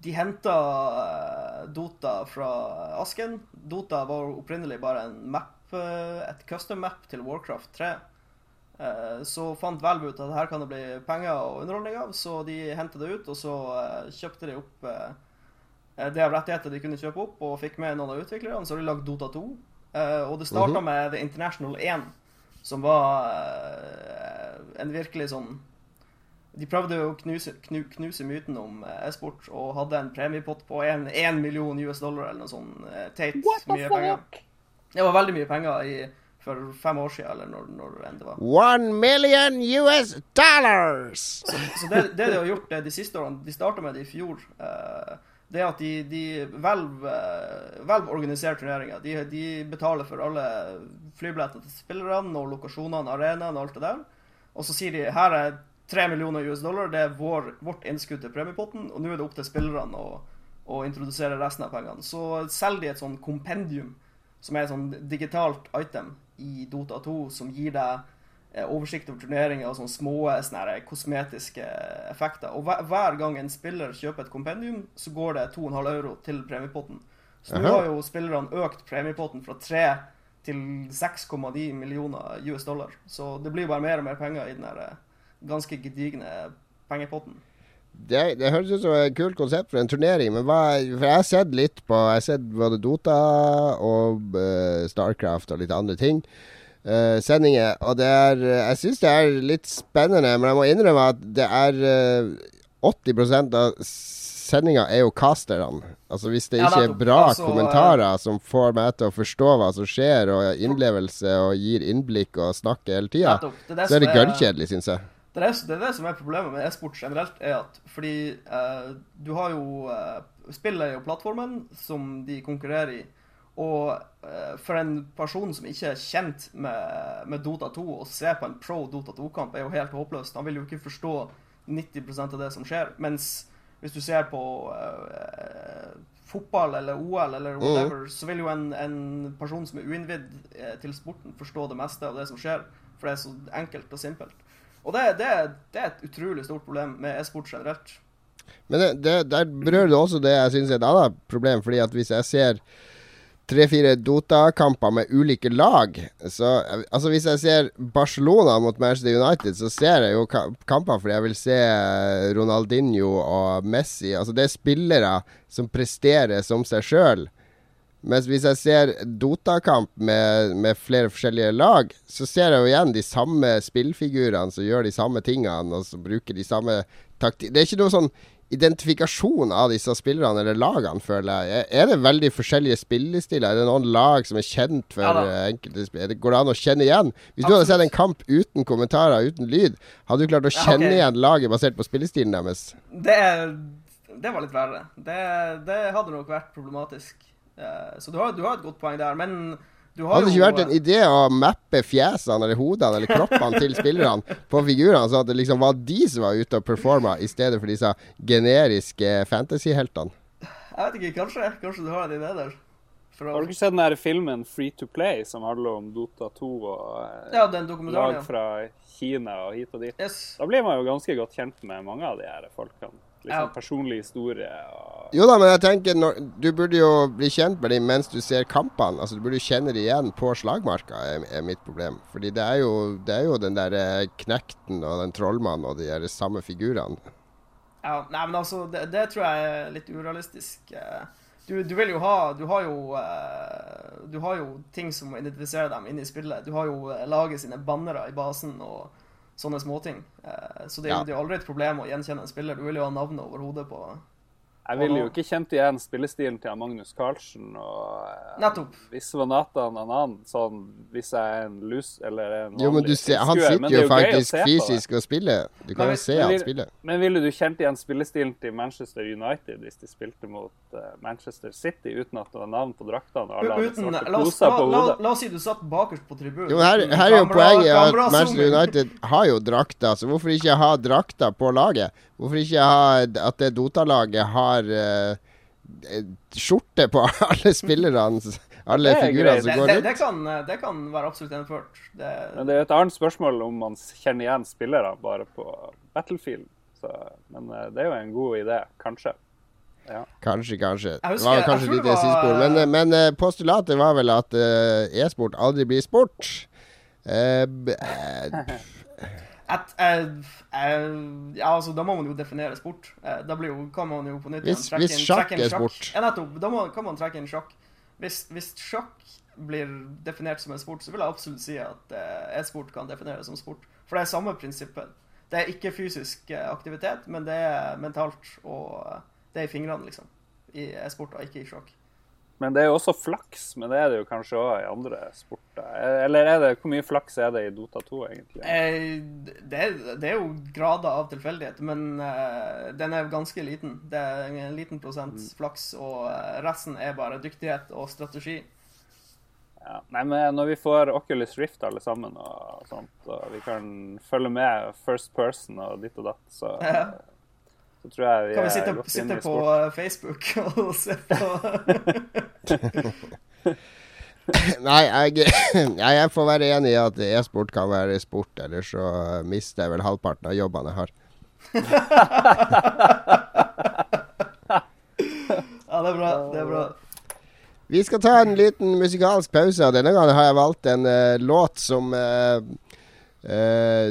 de henta Dota fra Asken. Dota var opprinnelig bare en map, eh, et custom map til Warcraft 3. Eh, Så fant Valve ut at her kan det bli penger og underholdning av, så de henta det ut, og så eh, kjøpte de opp eh, eh, det av rettigheter de kunne kjøpe opp, og fikk med noen av utviklerne. Så har de lagd Dota 2. eh, Og det starta med The International 1, som var eh, en virkelig sånn De prøvde jo å knuse, knu, knuse myten om eh, e-sport, og hadde en premiepott på én million US dollar eller noe sånt. eh, Teit mye penger. Det var veldig mye penger i, for fem år siden, eller når, når enn det var. One million US dollars! Så det, det de har gjort eh, de siste årene, de starta med det i fjor, uh, det er at de, de Valve, eh, Valve organiserer turneringer. De, de betaler for alle flybilletter til spillerne og lokasjonene, arenaene og alt det der. Og så sier de her er tre millioner US dollar, det er vår, vårt innskudd til premiepotten, og nå er det opp til spillerne å, å introdusere resten av pengene. Så selger de et sånn kompendium, som er et sånn digitalt item i Dota 2, som gir deg eh, oversikt over turneringer og sånne små sånne kosmetiske effekter. Og hver, hver gang en spiller kjøper et kompendium, så går det 2,5 euro til premiepotten. Så nå har jo spillerne økt premiepotten fra 3 til 6,9 millioner US dollar. Så det blir bare mer og mer penger i den her eh, ganske gedigne pengepotten. det, det høres ut som et kult konsept for en turnering, men hva, for jeg har sett litt på Jeg har sett både Dota og uh, Starcraft og litt andre ting. Uh, sendinger. Og det er Jeg syns det er litt spennende, men jeg må innrømme at det er uh, 80 av sendinga er jo casterne. Altså Hvis det ikke er bra altså, kommentarer som får meg til å forstå hva som skjer, og innlevelse og gir innblikk og snakker hele tida, så er det gørrkjedelig, syns jeg. Det er, det er, det som er problemet med e-sport generelt, er at fordi eh, du har jo eh, Spillet og plattformen som de konkurrerer i. Og eh, for en person som ikke er kjent med, med Dota 2, å se på en pro Dota 2-kamp er jo helt håpløst. Han vil jo ikke forstå 90% av det som skjer. Mens hvis du ser på eh, fotball eller OL eller whatever, mm. så vil jo en, en person som er uinnvidd eh, til sporten, forstå det meste av det som skjer. For det er så enkelt og simpelt. Og det, det, det er et utrolig stort problem med e-sport generelt. Men det, det, der berører du også det jeg syns er et annet problem. fordi at hvis jeg ser tre-fire Dota-kamper med ulike lag så, altså Hvis jeg ser Barcelona mot Manchester United, så ser jeg jo kamper fordi jeg vil se Ronaldinho og Messi. Altså Det er spillere som presterer som seg sjøl. Mens hvis jeg ser Dota-kamp med, med, flere forskjellige lag, så ser jeg jo igjen de samme spillfigurene som gjør de samme tingene, og som bruker de samme taktikkene. Det er ikke noe sånn identifikasjon av disse spillerne eller lagene, føler jeg. Er det veldig forskjellige spillestiler? Er det noen lag som er kjent for ja, enkelte spill? Går det an å kjenne igjen? Hvis du hadde sett en kamp uten kommentarer, uten lyd, hadde du klart å kjenne ja, okay. igjen laget basert på spillestilen deres? Det, det var litt verre. Det, det hadde nok vært problematisk. Eh, så du har, du har, et godt poeng der. Men du har Hadde det ikke vært en idé å mappe fjesene eller hodene eller kroppene til spillerne på figurene, sånn at det liksom var de som var ute og performa, i stedet for disse generiske fantasyheltene? Jeg vet ikke, kanskje. Kanskje du har en idé der. Fra... har du ikke sett den der filmen Free to Play, som handler om Dota 2 og eh, ja, den lag fra Kina og hit og dit? Yes. Da blir man jo ganske godt kjent med mange av de her folkene liksom ja. personlig historie. Og... Jo da, men jeg tenker når, du burde jo bli kjent med dem mens du ser kampene. Altså Du burde jo kjenne dem igjen på slagmarka, er, er, mitt problem. Fordi det er jo, det er jo den der eh, knekten og den trollmannen og de der samme figurene. Ja, nei, men altså, det, det tror jeg er litt urealistisk. Eh. Du, du, vil jo ha Du har jo eh, Du har jo ting som identifiserer dem inne i spillet. Du har jo laget sine bannere i basen og sånne småting. Eh, så det, ja. det er aldri et problem å gjenkjenne en spiller. Du vil jo ha navnet over hodet på jeg ville jo ikke kjent igjen spillestilen til Magnus Carlsen. og eh, Nettopp. Hvis det en Nathan annen, sånn hvis jeg er en lus eller en Jo, men du ser, han sitter jo, jo faktisk fysisk og spiller. Du kan men, jo se han spille. Men ville du kjent igjen spillestilen til Manchester United hvis de spilte mot uh, Manchester City uten at det var navn på draktene og alle uten, hadde svarte poser på hodet? La, la, oss si du satt bakerst på tribunen. Jo, her, her er jo poenget at Manchester United har jo drakter, så hvorfor ikke ha drakter på laget? Hvorfor ikke ha at det Dota-laget har uh, skjorte på [LAUGHS] alle spillerne? Alle figurene som går rundt? Det, det, kan, det kan være absolutt gjennomført. Det, men det er et annet spørsmål om man kjenner igjen spillere bare på Battlefield. Så, men uh, det er jo en god idé, kanskje. Ja. Kanskje, kanskje. Husker, det var kanskje litt var... sidespor. Men, eh, men uh, postulatet var vel at e-sport aldri blir sport. Uh, [LAUGHS] [LAUGHS] at, uh, uh, ja, altså, da må man jo definere sport. Uh, da blir jo, kan man jo på nytt Hvis, hvis inn, sjakk er sport Ja, nettopp. Da må, kan man trekke inn sjakk. Hvis, hvis, sjakk blir definert som en sport, så vil jeg absolutt si at e-sport kan defineres som sport. For det er samme prinsippet. Det er ikke fysisk aktivitet, men det er mentalt, og det er i fingrene, liksom. I e-sport, og ikke i sjakk. Men det er jo også flaks, men det er det jo kanskje òg i andre sporter. Eller er det, hvor mye flaks er det i Dota 2, egentlig? Eh, det, det, er, jo grader av tilfeldighet, men uh, den er jo ganske liten. Det er en liten prosent mm. flaks, og uh, resten er bare dyktighet og strategi. Ja, nei, men Når vi får Oculus Rift alle sammen, og sånt, og vi kan følge med first person og ditt og datt, så [LAUGHS] ja. Så tror jeg vi kan vi sitte, er sitte på uh, Facebook [LAUGHS] og se på [LAUGHS] Nei, jeg, jeg, får være enig i at e-sport kan være sport, ellers så mister jeg vel halvparten av jobbene jeg har. [LAUGHS] ja, det er bra. Det er bra. Vi skal ta en liten musikalsk pause. og Denne gangen har jeg valgt en uh, låt som uh, Uh,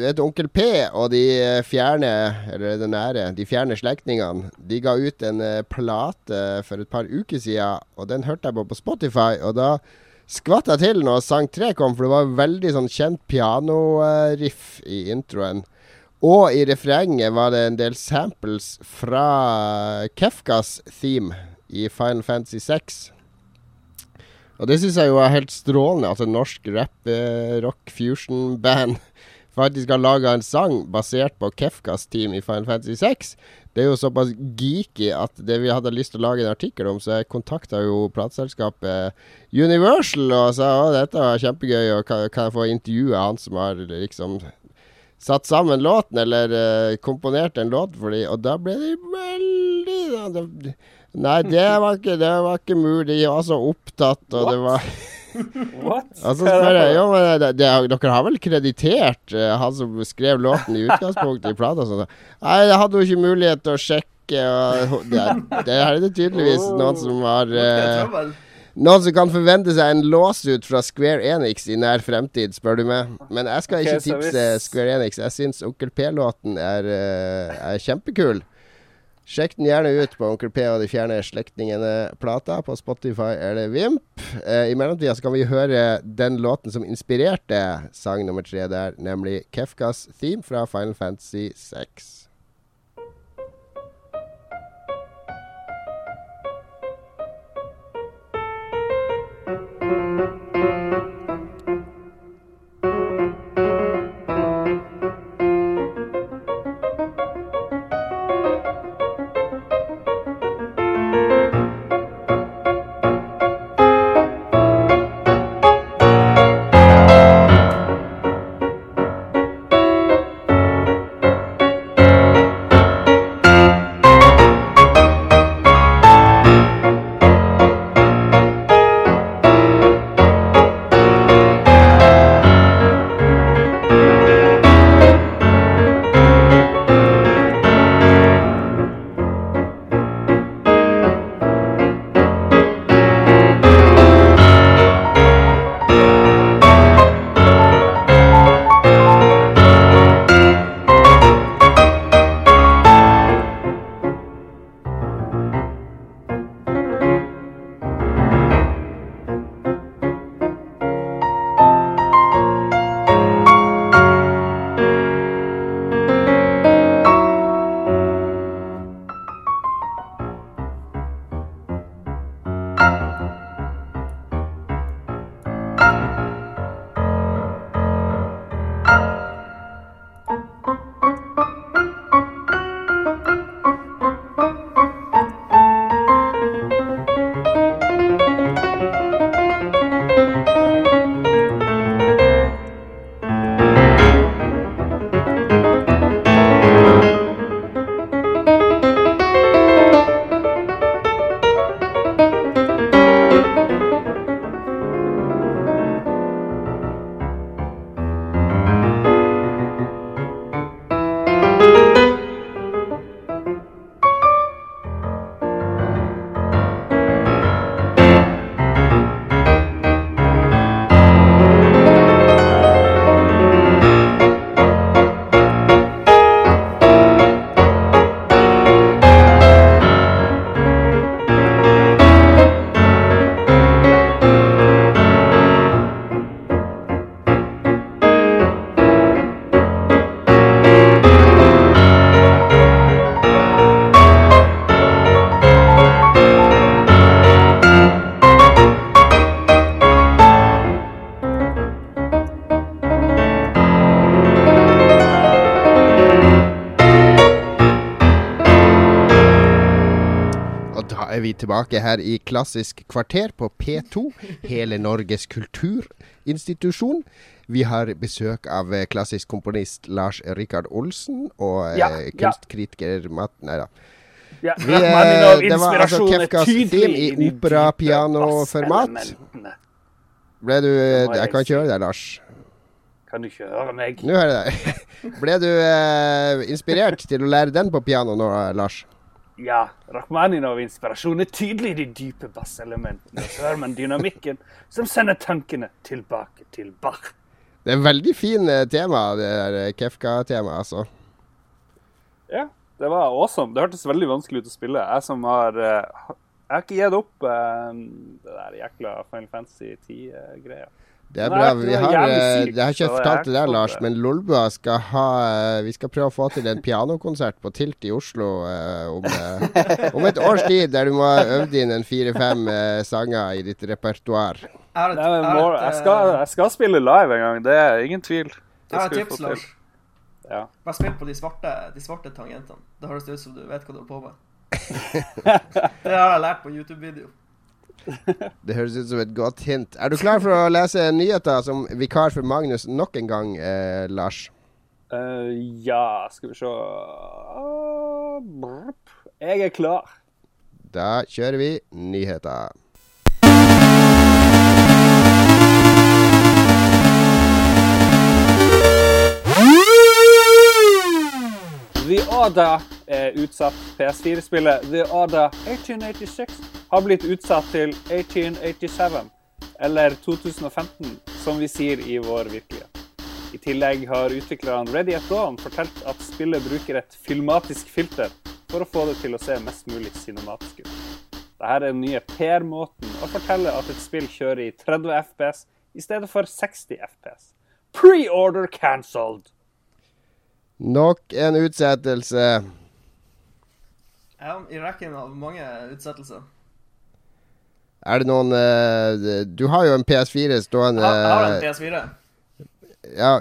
vet Onkel P og de fjerne, eller det nære, de fjerne slektningene, de ga ut en uh, plate for et par uker siden, og den hørte jeg på på Spotify. Og da skvatt jeg til når sang tre kom, for det var veldig sånn kjent pianoriff i introen. Og i refrenget var det en del samples fra Kefkas theme i Final Fantasy 6. Og det syns jeg jo er helt strålende at en norsk rap, rock, fusion-band [LAUGHS] faktisk har laga en sang basert på Kefkas team i Final Fantasy 6. Det er jo såpass geeky at det vi hadde lyst til å lage en artikkel om, så jeg kontakta jo plateselskapet Universal og sa å, dette var kjempegøy, og kan, jeg få intervjue han som har liksom satt sammen låten, eller uh, komponert en låt for dem, og da ble de veldig da, det, Nei, det var, ikke, det var ikke mulig. De var så opptatt, og What? det var What? [LAUGHS] Altså [LAUGHS] jeg, jo, men det, det, Dere har vel kreditert uh, han som skrev låten i utgangspunktet i plata? Sånn. Nei, jeg hadde jo ikke mulighet til å sjekke. Og, det, det er det tydeligvis noen som har uh, noen som kan forvente seg en låsut fra Square Enix i nær fremtid, spør du meg. Men jeg skal ikke tipse Square Enix. Jeg syns Onkel P-låten er, uh, er kjempekul. Sjekk den gjerne ut på Onkel P og de fjerne slektningene-plata. På Spotify eller Vimp. Eh, I mellomtida kan vi høre den låten som inspirerte sang nummer tre der, nemlig Kefkas theme fra Final Fantasy 6. tilbake her i Klassisk kvarter på P2, hele Norges kulturinstitusjon. Vi har besøk av eh, klassisk komponist Lars Rikard Olsen og eh, ja, kunstkritiker ja. Matt Nei da. Ja, Vi, eh, det var altså Kefkas theme i opera-piano-format. Ble du Jeg kan ikke høre deg, Lars. Kan du ikke høre meg? Nå hører jeg deg. [LAUGHS] Ble du eh, inspirert til å lære den på piano nå, Lars? Ja, Rakhmaninov-inspirasjon er tydelig i de dype basselementene. Så hører man dynamikken som sender tankene tilbake til Bach. Det er veldig fin eh, tema, det der eh, Kefka-temaet, altså. Ja, det var awesome. Det hørtes veldig vanskelig ut å spille. Jeg som har eh, Jeg har ikke gitt opp det der jækla Final Fantasy 10-greia. Det er bra. Vi har, jævlig eh, jeg har ikke fortalt det der, Lars, men Lolbua skal ha eh, Vi skal prøve å få til en pianokonsert på Tilt i Oslo eh, om, om et års tid, der du må ha øvd inn en fire-fem sanger i ditt repertoar. Jeg jeg jeg, skal, jeg skal spille live en gang, det er ingen tvil. Det jeg har skal vi tips, få til. Lars. Ja. Bare spill på de svarte, de svarte tangentene. Da høres det ut som du vet hva du holder på med. [LAUGHS] det har jeg lært på YouTube-video. [LAUGHS] Det høres ut som et godt hint. Er du klar for å lese nyheter som vikar for Magnus nok en gang, eh, Lars? Uh, ja, skal vi se. Jeg er klar. Da kjører vi nyheter. The Order er utsatt. PS4-spillet The Order 1886 har blitt utsatt til 1887, eller 2015, som vi sier i vår virkelighet. I tillegg har utviklerne Ready at Dawn fortalt at spillet bruker et filmatisk filter for å få det til å se mest mulig cinematisk ut. Dette er den nye PR-måten å fortelle at et spill kjører i 30 FPS i stedet for 60 FPS. Pre-order cancelled! Nok en utsettelse. Ja, I rekken av mange utsettelser. Er det noen uh, Du har jo en PS4 stående Jeg har, en PS4. ja,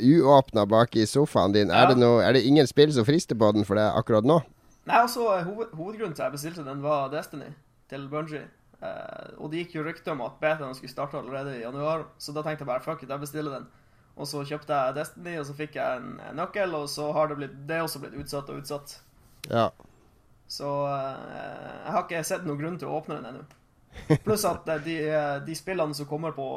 uåpna bak i sofaen din. Er, det noe, er det ingen spill som frister på den for deg akkurat nå? Nei, altså, hoved, Hovedgrunnen til at jeg bestilte den, var Destiny til Bungie. Uh, og det gikk jo rykter om at betaen skulle starte allerede i januar, så da tenkte jeg bare fuck it, jeg bestiller den. Og så kjøpte jeg Destiny, og så fikk jeg en, en nøkkel, og så har det blitt Det også blitt utsatt og utsatt. Ja. Så uh, jeg har ikke sett noen grunn til å åpne den ennå. Pluss at eh, de, eh, de spillene som kommer på,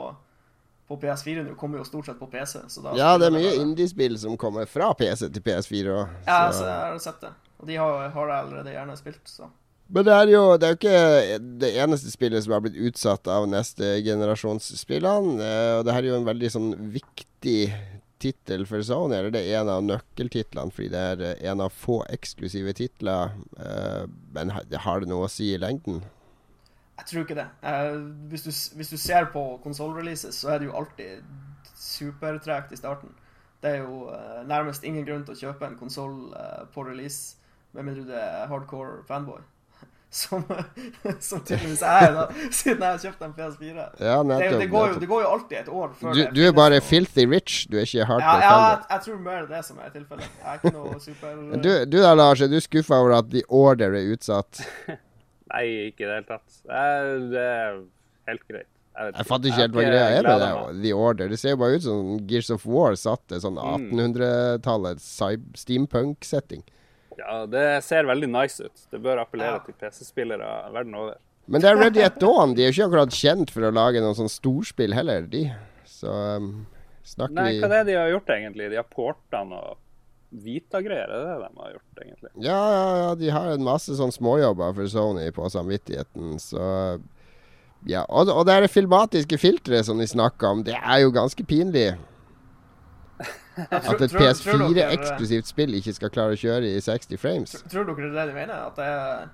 på PS4 nå, kommer jo stort sett på PC. Ja, det er mye indie-spill som kommer fra PC til PS4 òg. Ja, så jeg har sett det. Og de har, har jeg allerede gjerne spilt, så. Men det er jo det er ikke det eneste spillet som har blitt utsatt av neste generasjonsspillene. spillene. og det her er jo en veldig sånn viktig tittel for Sony. Eller det er en av nøkkeltitlene, fordi det er eh, en av få eksklusive titler. Eh, men har det noe å si i lengden? Jeg tror ikke det. Eh, hvis, du, hvis du ser på konsollreleases, så er det jo alltid supertregt i starten. Det er jo eh, nærmest ingen grunn til å kjøpe en konsoll eh, på release, med mindre du er hardcore fanboy. [LAUGHS] Som, [LAUGHS] som tydeligvis jeg er, da, [LAUGHS] siden jeg har kjøpt en PS4. Ja, Det, det, går jo, det går jo alltid et år før Du, du er bare filthy rich, du er ikke hardcore ja fanboy. jeg, jeg tror mer det som er tilfellet. Jeg er ikke noe super Du, du da, Lars, er du skuffa over at The Order er utsatt? Nei, ikke i det hele tatt. Det er, helt greit. Jeg, Jeg fatter ikke helt hva greia er med det. The Order. Det ser jo bare ut som Gears of War satte sånn Mm. 1800-tallets steampunk-setting. Ja, det ser veldig nice ut. Det bør appellere Ja. til PC-spillere verden over. Men det er Ready at Dawn. De er jo ikke akkurat kjent for å lage noen sånn storspill heller, de. Så um, snakker Nei, vi hva er det de har gjort, egentlig? De har porta noe Vita-greier, er det det de har gjort, egentlig? Ja, ja, ja, de har en masse sånn småjobber for Sony på samvittigheten, så Ja. Og, og det er det filmatiske filteret som de snakker om. Det er jo ganske pinlig. [LAUGHS] At et tror- tror dere- PS4-eksklusivt spill ikke skal klare å kjøre i 60 frames. Tror, tror dere det er det de mener? At det er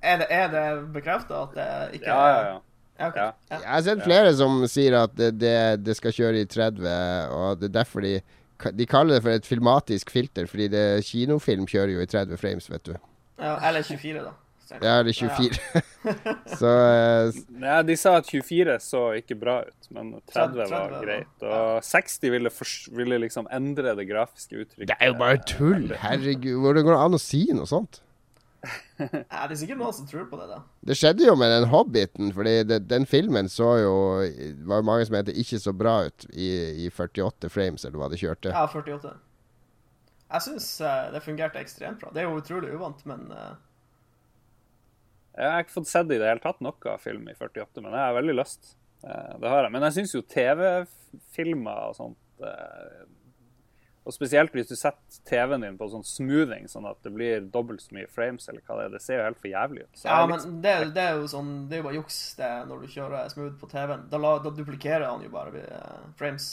Er det, er det bekrefta at det ikke Ja, ja, ja. Ja, ok. Ja. Ja. Jeg har sett flere som sier at det, det, det skal kjøre i 30, og det er derfor de De kaller det for et filmatisk filter, fordi det kinofilm kjører jo i 30 frames, vet du. Ja, eller 24, da. Ja, eller 24. [LAUGHS] Så uh, Ja, de sa at 24 så ikke bra ut, men 30 var 30 var- greit. Og 60 ville, for, ville liksom endre det grafiske uttrykket. Det er jo bare tull! Herregud, hvordan går det an å si noe sånt? [LAUGHS] Ja, det er sikkert noen som tror på det, da. Det skjedde jo med den Hobbiten, fordi det, den filmen så jo var jo mange som mente ikke så bra ut i, i 48 frames, eller hva det kjørte. Ja, 48. Jeg syns det fungerte ekstremt bra. Det er jo utrolig uvant, men uh... Jeg har ikke fått sett i det hele tatt noe film i 48, men jeg har veldig lyst. Uh, Det har jeg. Men jeg syns jo TV-filmer og sånt eh, Og spesielt hvis du setter TV-en din på sånn smoothing, sånn at det blir dobbelt så mye frames, eller hva det er. Det ser jo helt for jævlig ut. Så Ja, men men det, det er jo sånn Det er jo bare juks det når du kjører smooth på TV-en. Da, da duplikerer han jo bare uh, frames.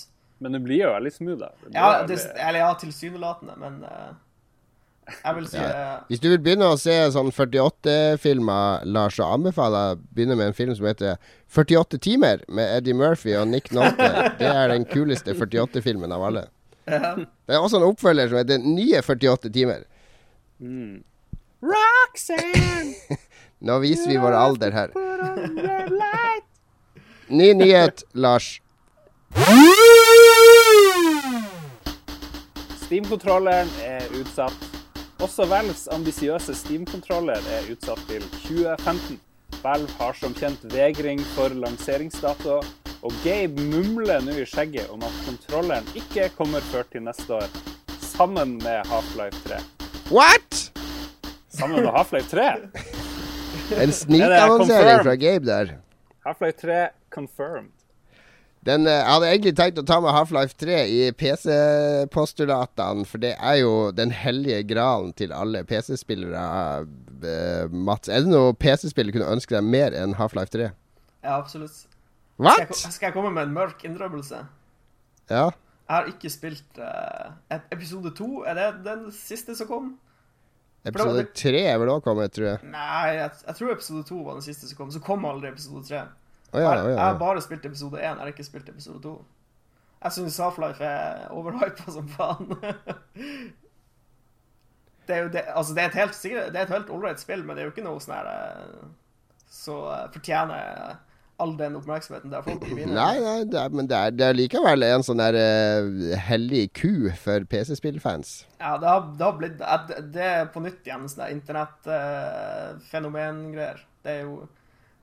Men det blir jo veldig smooth. da. Det Ja, veldig- eller ja, tilsynelatende, men uh... jeg vil si ja. Hvis du vil begynne å se sånn 48-filmer, Lars, så anbefaler jeg å begynne med en film som heter 48 timer, med Eddie Murphy og Nick Nolte. Det er den kuleste 48-filmen av alle. Det er også en oppfølger som heter Nye 48 timer. Roxanne! [LAUGHS] Nå viser vi vår alder her. Ny nyhet, Lars. Steam-kontrolleren er utsatt. Også Valves ambisiøse Steam-kontroller er utsatt til 2015. Valve har som kjent vegring for lanseringsdato, og Gabe mumler nå i skjegget om at kontrolleren ikke kommer før til neste år, sammen med Half-Life 3. What?! Sammen med Half-Life 3? En snikannonsering fra Gabe der. Half-Life 3 confirmed. Den, eh, jeg hadde egentlig tenkt å ta med Half-Life 3 i PC-postulatene, for det er jo den hellige gralen til alle PC-spillere. eh, Mats, er det noe PC-spiller kunne ønske deg mer enn Half-Life 3? Ja, absolutt. Skal jeg, skal jeg komme med en mørk innrømmelse? Ja. Jeg har ikke spilt uh, episode to. Er det den siste som kom? Episode tre 3 er vel òg kommet, tror jeg. Nei, jeg, jeg tror episode to var den siste som kom. Så kom aldri episode tre. Oh, ja, jeg, ja. jeg har bare spilt episode én, jeg har ikke spilt episode to. Jeg syns Half-Life er overhypa som faen. [LAUGHS] det er jo det, altså det er et helt sikkert, det er et helt ålreit spill, men det er jo ikke noe sånn her eh, Så eh, fortjener all den oppmerksomheten det har fått i mine Nei, nei, det er, men det er, det er likevel en sånn der uh, hellig ku for PC-spillfans. Ja, det har, det har blitt det- Det er på nytt igjen sånn internettfenomen-greier. det er jo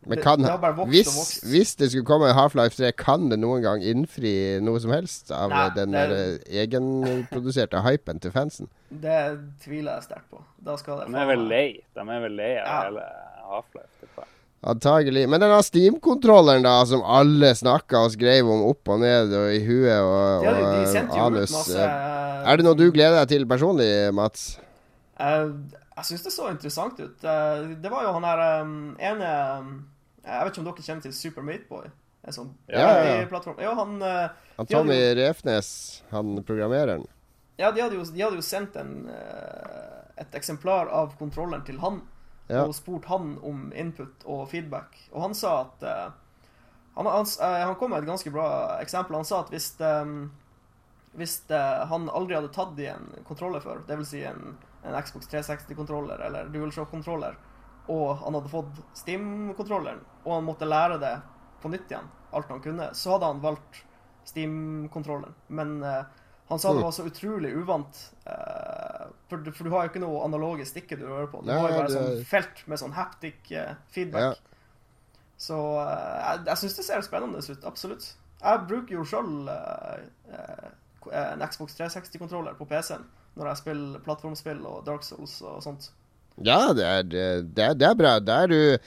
Men det, kan, det har bare vokst hvis, og vokst. hvis det skulle komme Half-Life 3, kan det noen gang innfri noe som helst av Nei, eh, den det er- der eh, egenproduserte hypen til fansen? Det tviler jeg sterkt på. Da skal det De er vel lei. De er vel lei av Ja. hele Half-Life. Antagelig. Men denne Steam-kontrolleren, da, som alle snakka og skrev om opp og ned og i huet og, De, de og sendte jo anus masse eh, Er det noe du gleder deg til personlig, Mats? Uh, jeg syns det så interessant ut. Uh, det var jo han der um, ene um, Jeg vet ikke om dere kjenner til Super Mateboy? En sånn Ja, ja, ja. Ja, han uh, Han Tommy jo- Refnes, han programmereren. Ja, de hadde jo, de hadde jo sendt en, eh, et eksemplar av kontrolleren til han. Ja. Og spurt han om input og feedback. Og han sa at eh, han, han, eh, han kom med et ganske bra eksempel. Han sa at hvis, eh, hvis han aldri hadde tatt i en kontroller før, dvs. Si en, en Xbox 360-kontroller eller DualShock-kontroller, og han hadde fått Steam-kontrolleren, og han måtte lære det på nytt igjen, alt han kunne, så hadde han valgt Steam-kontrolleren. Men eh, han sa det Mm. var så utrolig uvant, eh, for, du- for du har jo ikke noe analoge stikker du rører på. Du Nei, har jo bare det- sånn felt med sånn haptic eh, feedback. Ja. Så eh, jeg, jeg syns det ser spennende ut, absolutt. Jeg bruker jo sjøl en Xbox 360-kontroller på PC-en når jeg spiller plattformspill og Dark Souls og sånt. Ja, det er, det, er, det er bra. Det er du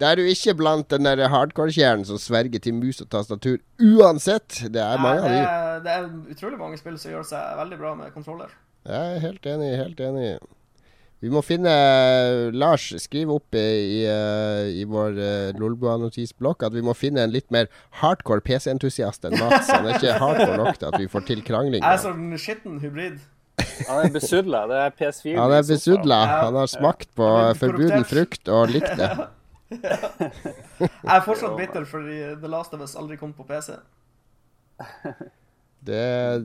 da er du ikke blant den der hardcore-kjernen som sverger til mus og tastatur uansett. Det er mange av det, de. det er utrolig mange spill som gjør seg veldig bra med kontroller. Jeg er helt enig, helt enig. Vi må finne Lars, skriv opp i, i, eh, i vår uh, Lolbua-notisblokk at vi må finne en litt mer hardcore PC-entusiast enn Mats. Han er ikke hardcore nok til at vi får til krangling. Jeg er sånn skitten hybrid. Han er besudla. Det er PS4. Han er besudla. Han har smakt på forbuden frukt og likt det. [LAUGHS] [LAUGHS] Jeg er fortsatt bitter fordi The Last of Us aldri kom på PC. Det,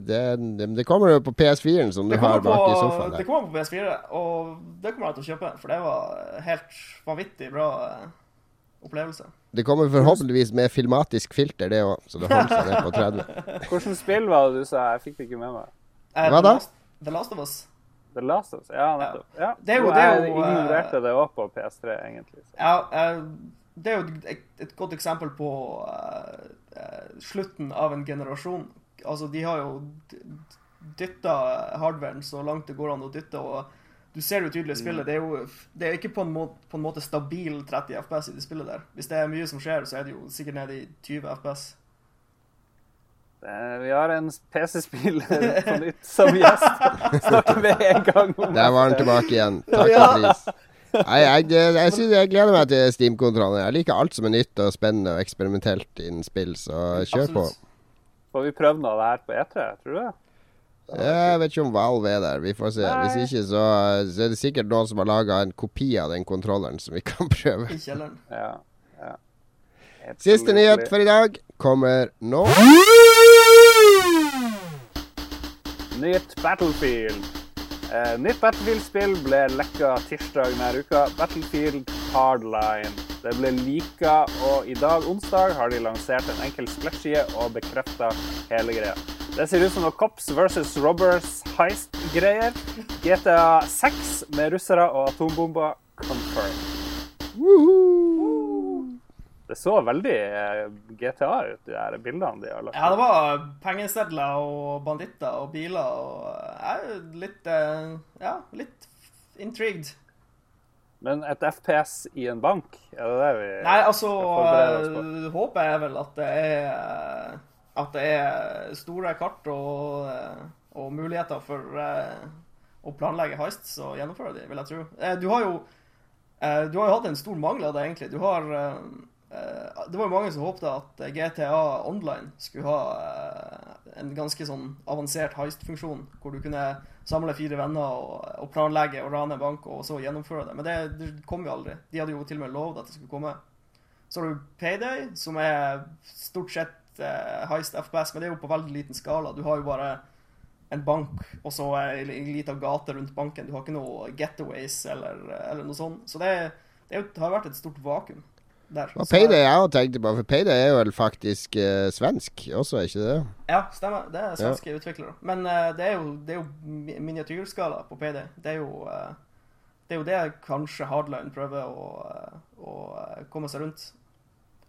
det, det, det kommer jo på PS4-en som du har bak bak i sofaen. Der. det kommer på PS4, og det kommer jeg til å kjøpe, for det var helt vanvittig bra eh, opplevelse. Det kommer forhåpentligvis med filmatisk filter, det òg, så det holder seg ned på [LAUGHS] 30. Hvilket spill var det du sa? Jeg fikk det ikke med meg. Eh, Hva da? The Last of Us. The Last of Us. Ja, nettopp. Ja. Det er jo- det er jo, eh, ignorerte det òg på PS3, egentlig. Så. Ja, eh, det er jo et, et godt eksempel på eh, eh, slutten av en generasjon. Altså, de har jo dytta hardwaren så langt det går an å dytte, og du ser jo tydelig i spillet. Det er jo det er ikke på en, måte, på en måte stabil 30 FPS i det spillet der. Hvis det er mye som skjer, så er det jo sikkert nede i 20 FPS. Eh, Vi har en PC-spiller [LAUGHS] på nytt som gjest. Snakker med en gang om Der var han tilbake igjen. Takk og pris. Nei, jeg, jeg, synes jeg gleder meg til Steam-kontrollen. Jeg liker alt som er nytt og spennende og eksperimentelt innen spill, så kjør på. Får vi prøvd noe av det her på E3, tror du det? Jeg vet ikke om Valve er der. Vi får se. Hvis ikke, så, så er det sikkert noen som har laga en kopi av den kontrolleren som vi kan prøve. I kjelleren. Ja. ja. Siste nyhet for i dag kommer nå. Nytt Battlefield. Eh, nytt Battlefield-spill ble lekka tirsdag denne uka. Battlefield Hardline. Det ble lika, og i dag, onsdag, har de lansert en enkel splash-side og bekrefta hele greia. Det ser ut som noe Cops versus Robbers heist-greier. GTA 6 med russere og atombomber confirmed. Det så veldig eh, GTA ut, de der bildene de har lagt Ja, det var pengesedler og banditter og biler og Jeg er litt eh, Ja, litt intrigued. Men et FPS i en bank, er det det vi Nei, altså eh, Håpet er vel at det er eh, At det er store kart og, eh, og muligheter for eh, å planlegge heists og gjennomføre de, vil jeg tro. Eh, Du har jo eh, Du har jo hatt en stor mangel av det, egentlig. Du har eh, eh, Det var jo mange som håpte at GTA Online skulle ha eh, en ganske sånn avansert heist-funksjon, hvor du kunne samle fire venner og, planlegge og rane en bank, og så gjennomføre det. Men det, det kom jo aldri. De hadde jo til og med lovd at det skulle komme. Så har du Payday, som er stort sett eh, heist FPS, men det er jo på veldig liten skala. Du har jo bare en bank, og så en liten gate rundt banken. Du har ikke noe getaways eller, eller noe sånt. Så det, det har vært et stort vakuum der. Og Payday jeg også tenkte på, for Payday er vel faktisk uh, svensk også, er ikke det? Ja, stemmer. Det er svenske utviklere. Men uh, det, er jo, det er jo miniatyrskala på Payday. Det er jo uh, det er jo det kanskje Hardline prøver å, å komme seg rundt.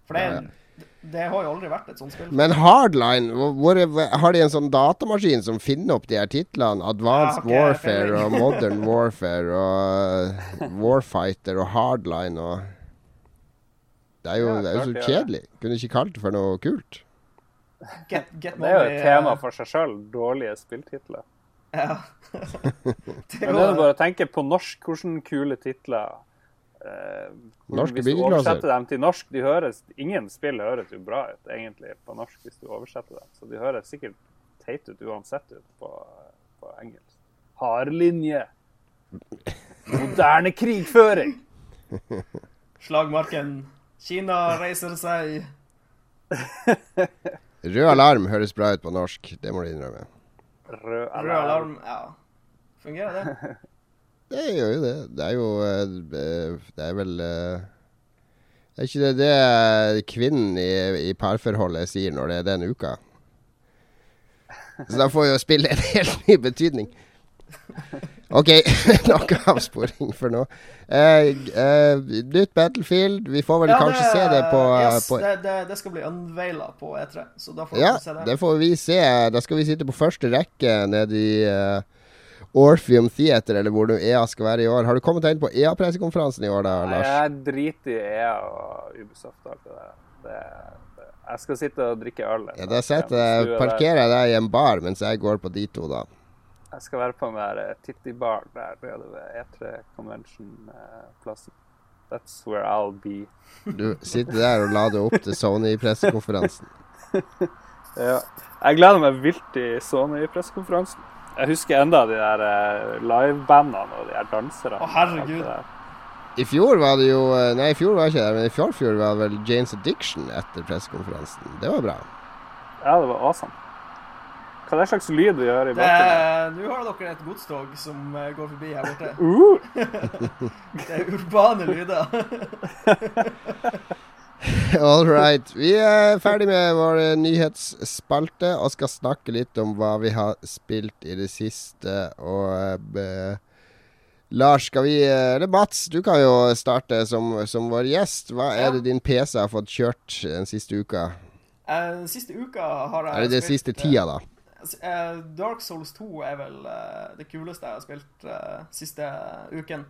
For det, Ja, det, det har jo aldri vært et sånt spill. Men Hardline, hvor, hvor har de en sånn datamaskin som finner opp de her titlene? Advanced Ja, okay, Warfare og Modern Warfare og Warfighter og Hardline og Det er jo, Ja, det er jo så det. kjedelig. Kunne ikke kalt det for noe kult. Get, get Det er jo et tema eh, for seg sjøl. Dårlige spilltitler. Ja. [LAUGHS] det Men det er var, bare å tenke på norsk, hvordan kule titler eh, Norske Hvis du oversetter dem til norsk de høres, Ingen spill høres jo bra ut egentlig på norsk hvis du oversetter dem. Så de høres sikkert teit ut uansett ut på, på engelsk. Hardlinje. [LAUGHS] Moderne krigføring. [LAUGHS] Slagmarken. Kina reiser seg. [LAUGHS] Rød alarm høres bra ut på norsk, det må du innrømme. Rød Rød alarm. Ja. Fungerer det? [LAUGHS] Det gjør jo det. Det er jo eh, Det er vel Det Er ikke det det kvinnen i, i parforholdet sier når det er den uka? Så da får jo spillet en [LAUGHS] helt ny betydning. OK, [LAUGHS] nok avsporing for nå. Uh, uh, nytt Battlefield. Vi får vel Ja, kanskje se det på, yes, på det, det, det skal bli unveila på E3, så da får vi se det. det får vi se. Da skal vi sitte på første rekke nede i uh, Orpheum Theater, eller hvor nå EA skal være i år. Har du kommet deg inn på EA-pressekonferansen i år, da, Nei, Lars? Jeg driter i EA og Ubisoft og alt det der. Det, det, jeg skal sitte og drikke øl. Ja, da setter parkerer jeg deg i en bar mens jeg går på de to, da. Jeg skal være på den der eh, Titti-baren der nede ved E3 Convention-plassen. That's where I'll be. Du sitter der og lader opp til Sony-pressekonferansen. [LAUGHS] Ja. Jeg gleder meg vilt til Sony-pressekonferansen. Jeg husker enda de der eh, livebandene og de her danserne. Å, herregud. der. I fjor var det jo eh, Nei, i fjor var det ikke det, men i fjor var det vel Janes Addiction etter pressekonferansen. Det var bra. Ja, det var awesome. Hva er det slags lyd vi hører i bakgrunnen? Nå har dere et godstog som eh, går forbi her borte. [LAUGHS] Uh, [LAUGHS] Det er urbane lyder. [LAUGHS] All right. Vi er ferdig med vår nyhetsspalte og skal snakke litt om hva vi har spilt i det siste. Og uh, Lars, skal vi eh, Eller Mats, du kan jo starte som, som vår gjest. Hva Ja. er det din PC har fått kjørt den siste uka? Uh, Den siste uka har jeg Er det den spilt, siste tida, da? Eh, Dark Souls 2 er vel eh, det kuleste jeg har spilt eh, siste uken.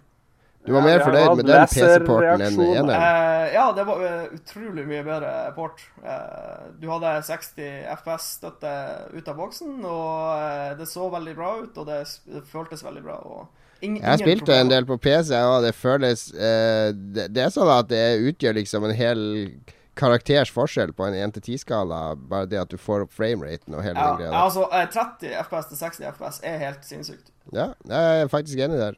Du var mer fornøyd med den PC-porten enn eneren? Eh, ja, det var utrolig mye bedre port. Eh, du hadde 60 FPS-støtte ut av boksen, og det så veldig bra ut, og det, det føltes veldig bra. Og Ingen, Jeg har ingen spilt en del på PC, og det føles eh, det, det er sånn at det utgjør liksom en hel karakters forskjell på en 1-10-skala. Bare det at du får opp frameraten og hele Ja, den greia. Ja, altså eh, 30 FPS til 60 FPS er helt sinnssykt. Ja, jeg er faktisk enig der.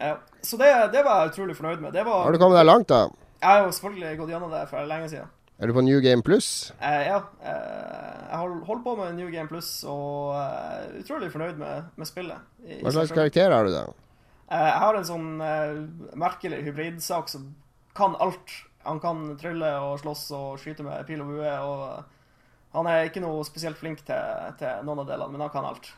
Ja. Så det, det var jeg utrolig fornøyd med. Det var, Har du kommet deg langt, da? Jeg har jo selvfølgelig gått gjennom det for lenge siden. Er du på New Game Plus? Eh, ja. Eh, jeg har holdt på med New Game Plus og er utrolig fornøyd med, med spillet. i- i Hva slags karakter har du, da? Eh, jeg har en sånn eh, merkelig hybridsak som kan alt. Han kan trylle og slåss og skyte med pil og bue. Og han er ikke noe spesielt flink til, til noen av delene, men han kan alt.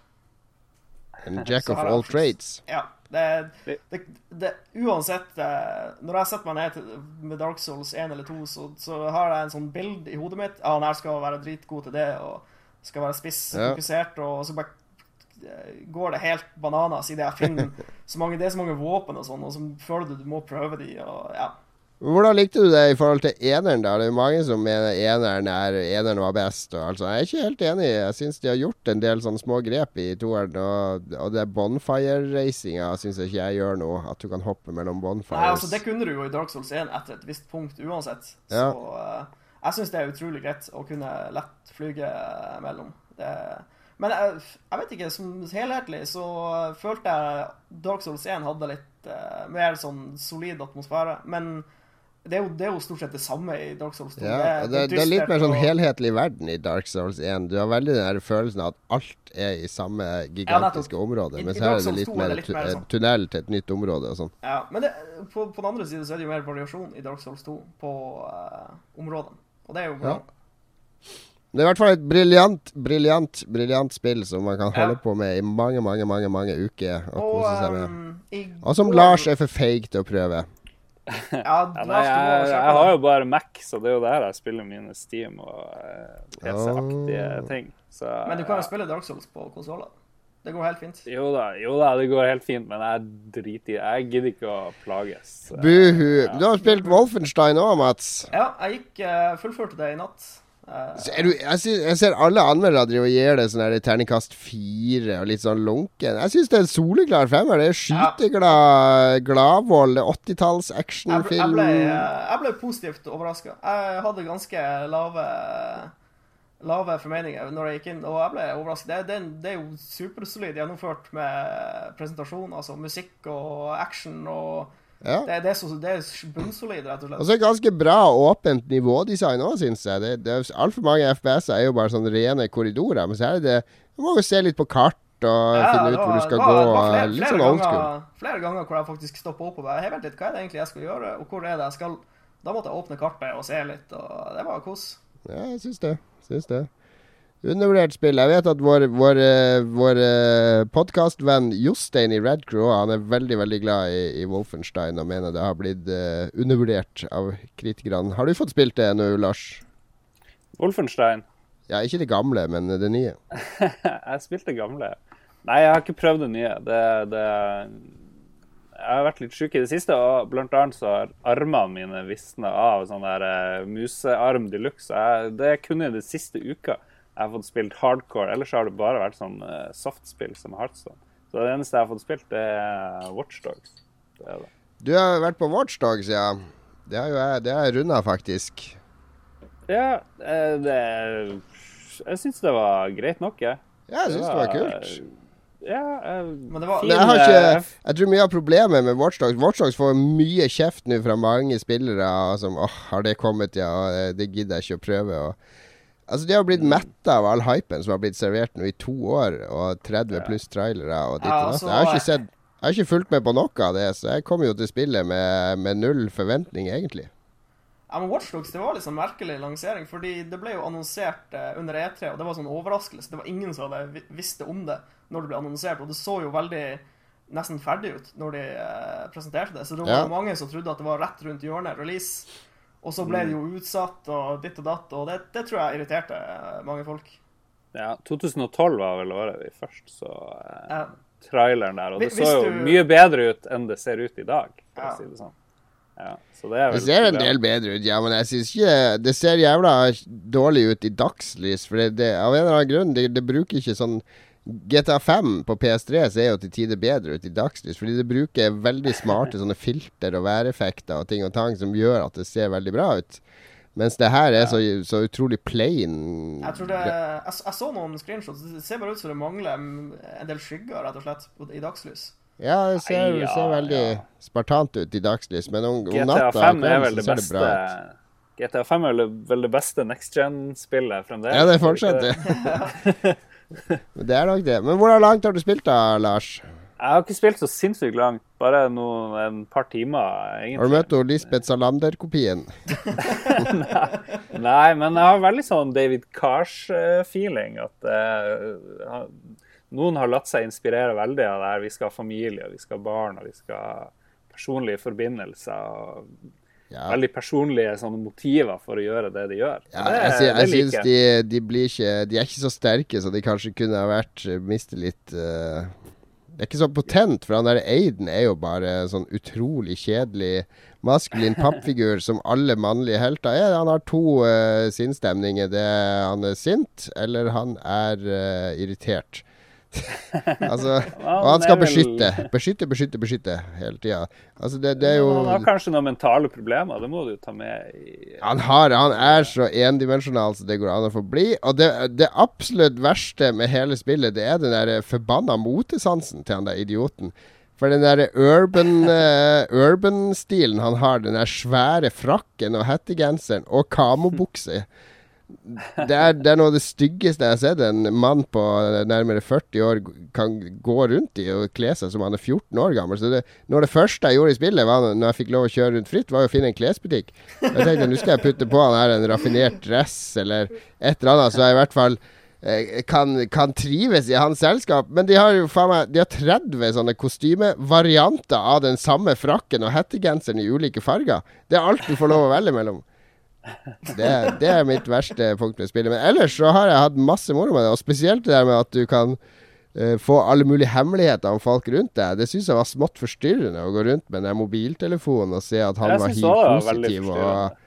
En jack of all trades. Ja. Det, det, det, uansett eh, Når jeg setter meg ned med Dark Souls 1 eller 2, så, så har jeg en sånn bild i hodet mitt. Ja, han her skal være dritgod til det, og skal være spiss Ja. fokusert, og så bare eh, går det helt bananas idet jeg finner [LAUGHS] så mange, det er så mange våpen og sånn, og så føler du du må prøve de, og ja. Hvordan likte du det i forhold til eneren? da? Det er mange som mener eneren er eneren var best. Og altså, jeg er ikke helt enig. Jeg syns de har gjort en del sånne små grep i toeren. Og, og det bonfire-racinga syns jeg ikke jeg gjør noe. At du kan hoppe mellom bonfires. Nei, altså Det kunne du jo i Dark Souls 1 etter et visst punkt uansett. Ja. Så uh, jeg syns det er utrolig greit å kunne lett flyge mellom. Det, men jeg, jeg vet ikke, som helhetlig så følte jeg Dark Souls 1 hadde litt uh, mer sånn solid atmosfære. Men det er, jo, det er jo stort sett det samme i Dark Souls 2. Ja, det, det, det er litt mer sånn helhetlig verden i Dark Souls 1. Du har veldig den følelsen av at alt er i samme gigantiske ja, område. I- Mens her er det litt 2 er mer, litt mer eh, sånn. tunnel til et nytt område og sånn. Ja, men på, på den andre siden så er det jo mer variasjon i Dark Souls 2 på uh, områdene. Og det er jo bra. Ja. Det er i hvert fall et briljant, briljant, briljant spill som man kan Ja. holde på med i mange, mange, mange mange uker og, Og, kose seg med. um, Og som Lars er for feig til å prøve. Ja, Ja, nei, jeg, jeg har jo bare Mac, så det er jo der jeg spiller mine Steam og eh, PC-aktige Oh. ting. Så, Men du kan jo ja. spille Dark Souls på konsoller. Det går helt fint. Jo da, jo da, det går helt fint, men jeg driter i Jeg gidder ikke å plages. Buhu. Du har spilt Wolfenstein òg, Mats. Ja, jeg gikk uh, fullførte det i natt. Eh, er du, jeg, synes, jeg ser alle anmeldere driver og gir det sånn der terningkast fire og litt sånn lunken. Jeg syns det er en soleklar femmer. Det er skyteglad, gladvold, er 80-talls jeg, ble, jeg, ble, jeg ble positivt overraska. Jeg hadde ganske lave Lave formeninger når jeg gikk inn, og jeg ble overrasket. Det, det, det er jo supersolid gjennomført med presentasjon, altså musikk og action og Ja. det, det, er så, det er bunnsolid, rett og slett. Og så er det ganske bra åpent nivådesign òg, syns jeg. Det, det Altfor mange FPS-er er jo bare sånn rene korridorer. Men så er det det Du må jo se litt på kart og Ja, finne ut ut hvor du skal var- gå. var flere- litt sånn old school. Flere ganger hvor jeg faktisk stoppa opp og bare Hei, vent litt, hva er det egentlig jeg skal gjøre, og hvor er det jeg skal Da måtte jeg åpne kartet og se litt, og det var kos. Ja, jeg syns det. Syns det. Undervurdert spill. Jeg vet at vår, vår, eh, vår eh, podkastvenn Jostein i Red Crew han er veldig veldig glad i, i Wolfenstein og mener det har blitt uh, undervurdert av kritikerne. Har du fått spilt det nå, Lars? Wolfenstein. Ja, ikke det gamle, men det nye. [LAUGHS] jeg spilte gamle. Nei, jeg har ikke prøvd det nye. Det, det Jeg har vært litt sjuk i det siste, og blant annet så har armene mine visna av sånn der eh, musearm de luxe. Jeg- Det er kun i den siste uka jeg har fått spilt hardcore. Ellers har det bare vært sånn eh, softspill som Heartstone. Så det eneste jeg har fått spilt, det er Watchdogs. Det er det. Du har vært på Watchdogs, ja. Det har jo jeg, det har jeg runda, faktisk. Ja, eh, det Jeg syns det var greit nok, jeg. Ja, jeg syns det var kult. Ja, eh, Men det var- fin, jeg eh, ikke Jeg tror mye av problemet med Watchdogs Watchdogs får mye kjeft nå fra mange spillere som åh, har det kommet, ja, det- det gidder jeg ikke å prøve. Og, altså, de har blitt metta av all hypen som har blitt servert nå i to år, og 30 pluss trailere og ditt og datt. altså, Jeg har ikke sett Jeg har ikke fulgt med på noe av det, så jeg kom jo til spillet med, med null forventning, egentlig. Ja, men Watchdogs det var litt sånn merkelig lansering, fordi det ble jo annonsert eh, under E3, og det var sånn overraskelse. Det var ingen som hadde vi- visste om det når det ble annonsert, og det så jo veldig nesten ferdig ut når de eh, presenterte det. Så det var Ja. mange som trodde at det var rett rundt hjørnet, release. Og så ble det jo utsatt og ditt og datt, og det, det tror jeg irriterte mange folk. Ja, 2012 var vel året vi først så eh, Ja. traileren der. Og det Hvis så jo du- mye bedre ut enn det ser ut i dag, for Ja. å si det sånn. Ja, så det er vel Det ser en del bedre ut, ja, men jeg syns ikke Det ser jævla dårlig ut i dagslys, for det, det, av en eller annen grunn det, det bruker ikke sånn GTA 5 på PS3 ser jo til tider bedre ut i dagslys, fordi det bruker veldig smarte sånne filter og væreffekter og ting og tang som gjør at det ser veldig bra ut. Mens det her er så, så utrolig plain. Jeg tror det jeg, jeg så noen screenshots. Det ser bare ut som det mangler en del skygger, rett og slett, i dagslys. Ja, det ser, ja, ser veldig ja. spartant ut i dagslys, men om, om natta 5 er vel det så ser det beste bra ut. GTA 5 er vel det- beste next gen-spillet fremdeles. Ja, det fortsetter. [LAUGHS] det. Er nok det. Men hvor langt har du spilt da, Lars? Jeg har ikke spilt så sinnssykt langt, bare noen, en par timer. egentlig. Har du møtt Lisbeth Salander-kopien? [LAUGHS] [LAUGHS] Nei, men jeg har veldig sånn David Cars-feeling. At eh, noen har latt seg inspirere veldig av det her. Vi skal ha familie, vi skal ha barn, og vi skal ha personlige forbindelser. og Ja. Veldig personlige sånne motiver for å gjøre det de gjør. Ja, det, jeg, jeg, jeg syns de, de blir ikke De er ikke så sterke så de kanskje kunne ha vært eh, litt uh, Det er ikke så potent, for han der Aiden er jo bare sånn utrolig kjedelig maskulin pappfigur som alle mannlige helter er. Han har to uh, sinnsstemninger. Det er han er sint, eller han er uh, irritert. [LAUGHS] altså, og han skal beskytte. Beskytte, beskytte, beskytte hele tida. Altså, det, det jo Han har kanskje noen mentale problemer, det må du jo ta med i han, har, han er så endimensjonal så det går an å få bli. Og det, det absolutt verste med hele spillet, det er den der forbanna motesansen til han der idioten. For den der urban [LAUGHS] eh, urban-stilen han har, den der svære frakken og hettegenseren og kamobukse det er, det er noe av det styggeste jeg har sett en mann på nærmere 40 år kan gå rundt i og kle seg som han er 14 år gammel. Så det, noe av det første jeg gjorde i spillet, var når jeg fikk lov å kjøre rundt fritt, var å finne en klesbutikk. Jeg tenkte nå skal jeg putte på han her en raffinert dress eller et eller annet, så jeg i hvert fall eh, kan, kan trives i hans selskap. Men de har jo faen meg De har 30 sånne kostymevarianter av den samme frakken og hettegenseren i ulike farger. Det er alt du får lov å velge mellom. Det, det er mitt verste punkt med spillet. Men ellers så har jeg hatt masse moro med det. Og spesielt det der med at du kan uh, få alle mulige hemmeligheter om folk rundt deg. Det syns jeg var smått forstyrrende å gå rundt med den mobiltelefonen og se at han Jeg var helt hiv-positiv. Og,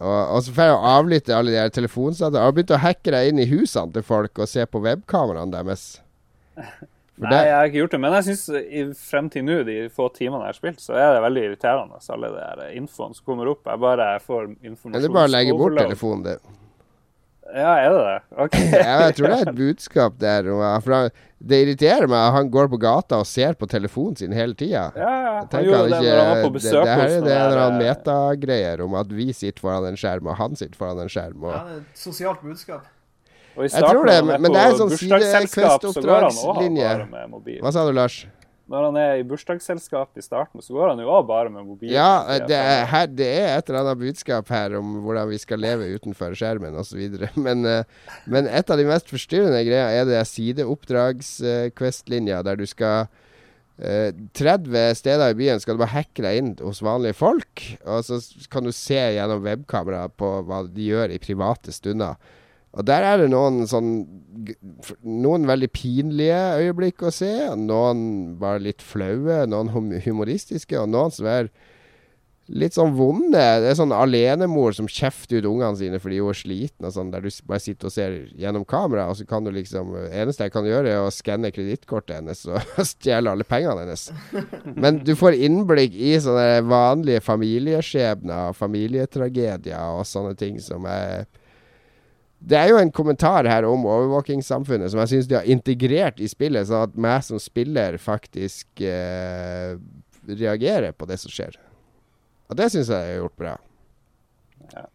og, og så får jeg jo avlytte alle de her telefonsamtalene. Jeg har begynt å hacke deg inn i husene til folk og se på webkameraene deres. For Nei, jeg har ikke gjort det, men jeg syns frem til nå, de få timene jeg har spilt, så er det veldig irriterende, alle de der infoen som kommer opp. Jeg bare får informasjon Eller er bare legge bort telefonen din. Ja, er det det? OK. [LAUGHS] Ja, jeg tror det er et budskap der. For han- det irriterer meg at han går på gata og ser på telefonen sin hele tida. Ja, ja. Han gjorde det når han var på det, besøk det her er det noen metagreier om at vi sitter foran en skjerm, og han sitter foran en skjerm. Og, Ja, det er et sosialt budskap. Og i Jeg tror starten det, men- men det er en sånn mobil. hva sa du, Lars? Når han er i bursdagsselskap i starten, så går han jo også bare med mobil. Ja, det er, her, det er et eller annet budskap her om hvordan vi skal leve utenfor skjermen osv. [LAUGHS] Men, eh, men et av de mest forstyrrende greia er det sideoppdrags-quest-linja, der du skal eh, 30 steder i byen skal du bare hacke deg inn hos vanlige folk. Og så kan du se gjennom webkamera på hva de gjør i private stunder. Og der er det noen sånn Noen veldig pinlige øyeblikk å se. Noen bare litt flaue, noen humoristiske, og noen som er litt sånn vonde. Det er sånn alenemor som kjefter ut ungene sine fordi hun er sliten, og sånn, der du bare sitter og ser gjennom kamera, og så kan du liksom Eneste jeg kan gjøre, er å skanne kredittkortet hennes og [LAUGHS] stjele alle pengene hennes. Men du får innblikk i sånne vanlige familieskjebner, familietragedier og sånne ting som er det er jo en kommentar her om overvåkingssamfunnet som jeg syns de har integrert i spillet, sånn at meg som spiller faktisk eh, reagerer på det som skjer. Og det syns jeg de har gjort bra. Ja.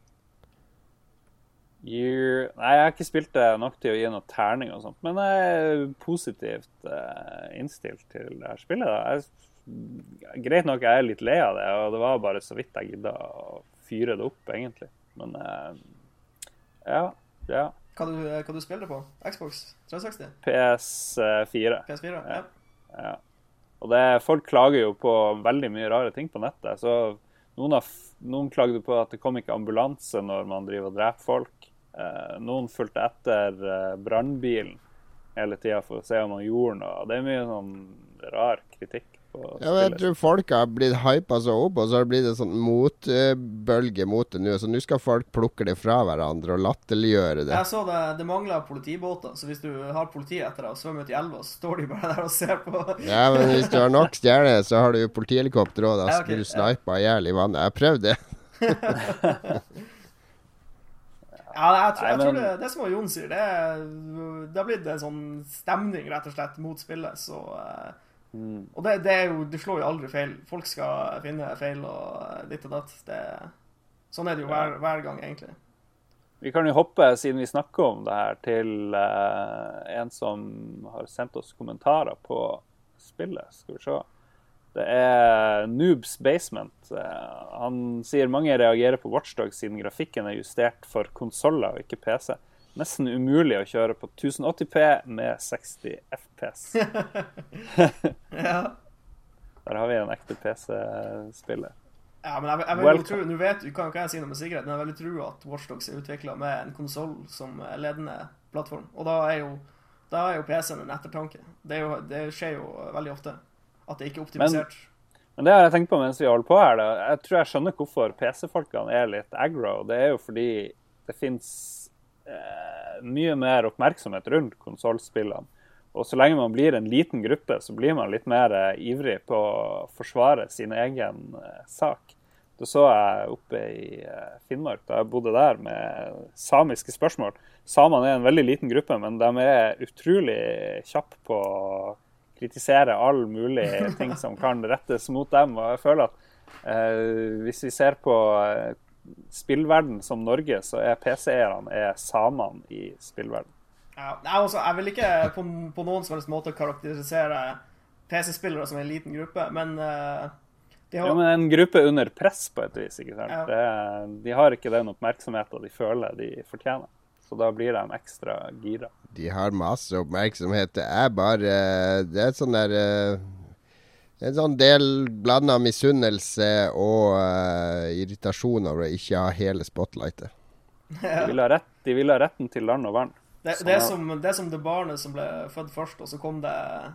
Nei, jeg har ikke spilt det nok til å gi noe terning og sånt, men jeg er positivt eh, innstilt til det her spillet. Da. Jeg, greit nok, jeg er litt lei av det, og det var bare så vidt jeg gidda å fyre det opp, egentlig. Men eh, ja. Ja. Hva du, hva du spiller på? Xbox 360? PS4. PS4? Ja. Ja. Og det, folk klager jo på veldig mye rare ting på nettet. Så noen, har, noen klagde på at det kom ikke ambulanse når man driver og dreper folk. Eh, noen fulgte etter eh, brannbilen hele tida for å se om han gjorde noe. Det er mye sånn rar kritikk Ja, men jeg tror folk har blitt hypa så opp, og så har det blitt en sånn motbølge mot det nå. Så nå skal folk plukke det fra hverandre og latterliggjøre det. Jeg så det, det mangler politibåter, så hvis du har politiet etter deg og svømmer ut i elva, så står de bare der og ser på. Ja, men hvis du har nok stjerner, så har du jo politihelikopter òg. Da Ja, blir du ja. snipa i hjel i vannet. Jeg har prøvd det. [LAUGHS] Ja, jeg, tror, jeg tror det, det som Jon sier, det, det har blitt en sånn stemning rett og slett mot spillet, så eh, Mm. Og det, det jo Du slår jo aldri feil. Folk skal finne feil og ditt og datt. Det, sånn er det jo hver, hver gang, egentlig. Vi kan jo hoppe, siden vi snakker om det her, til uh, en som har sendt oss kommentarer på spillet. Skal vi se. Det er Noobs Basement. Eh, han sier mange reagerer på Watchdog siden grafikken er justert for konsoller og ikke PC. Nesten umulig å kjøre på 1080P med 60 FPS. [LAUGHS] Ja. Der har vi en ekte PC-spiller. Ja, men jeg, jeg jeg tro, Nå vet du, kan ikke jeg si noe med sikkerhet, men jeg vil tro at Watchdogs er utvikla med en konsoll som ledende plattform. Og da er jo, da er jo PC-en en ettertanke. Det, jo, det skjer jo veldig ofte at det ikke er optimisert. Men det har jeg tenkt på mens vi holder på her. Da. Jeg tror jeg skjønner hvorfor PC-folkene er litt aggro. Det er jo fordi det fins eh, mye mer oppmerksomhet rundt konsollspillene. Og så lenge man blir en liten gruppe, så blir man litt mer eh, ivrig på å forsvare sin egen eh, sak. Det så jeg oppe i eh, Finnmark, da jeg bodde der, med samiske spørsmål. Samene er en veldig liten gruppe, men de er utrolig kjappe på å kritisere all mulig [LAUGHS] ting som kan rettes mot dem. Og jeg føler at eh, hvis vi ser på eh, spillverden som Norge, så er PC-eierne er samene i spillverden. Ja, altså, jeg vil ikke på, på noen som helst måte karakterisere PC-spillere som en liten gruppe, men uh, de har Ja, men en gruppe under press på et vis. ikke sant? Ja. Det, de har ikke den oppmerksomheten de føler de fortjener. Så da blir de ekstra gira. De har masse oppmerksomhet. Det er bare Det er sånn der eh, En sånn del blanda misunnelse og uh, irritasjon over å ikke ha hele spotlightet. De vil ha, rett, de vil ha retten til land og vern. Det, det, er som, det er som det barnet som ble født først, og så kom det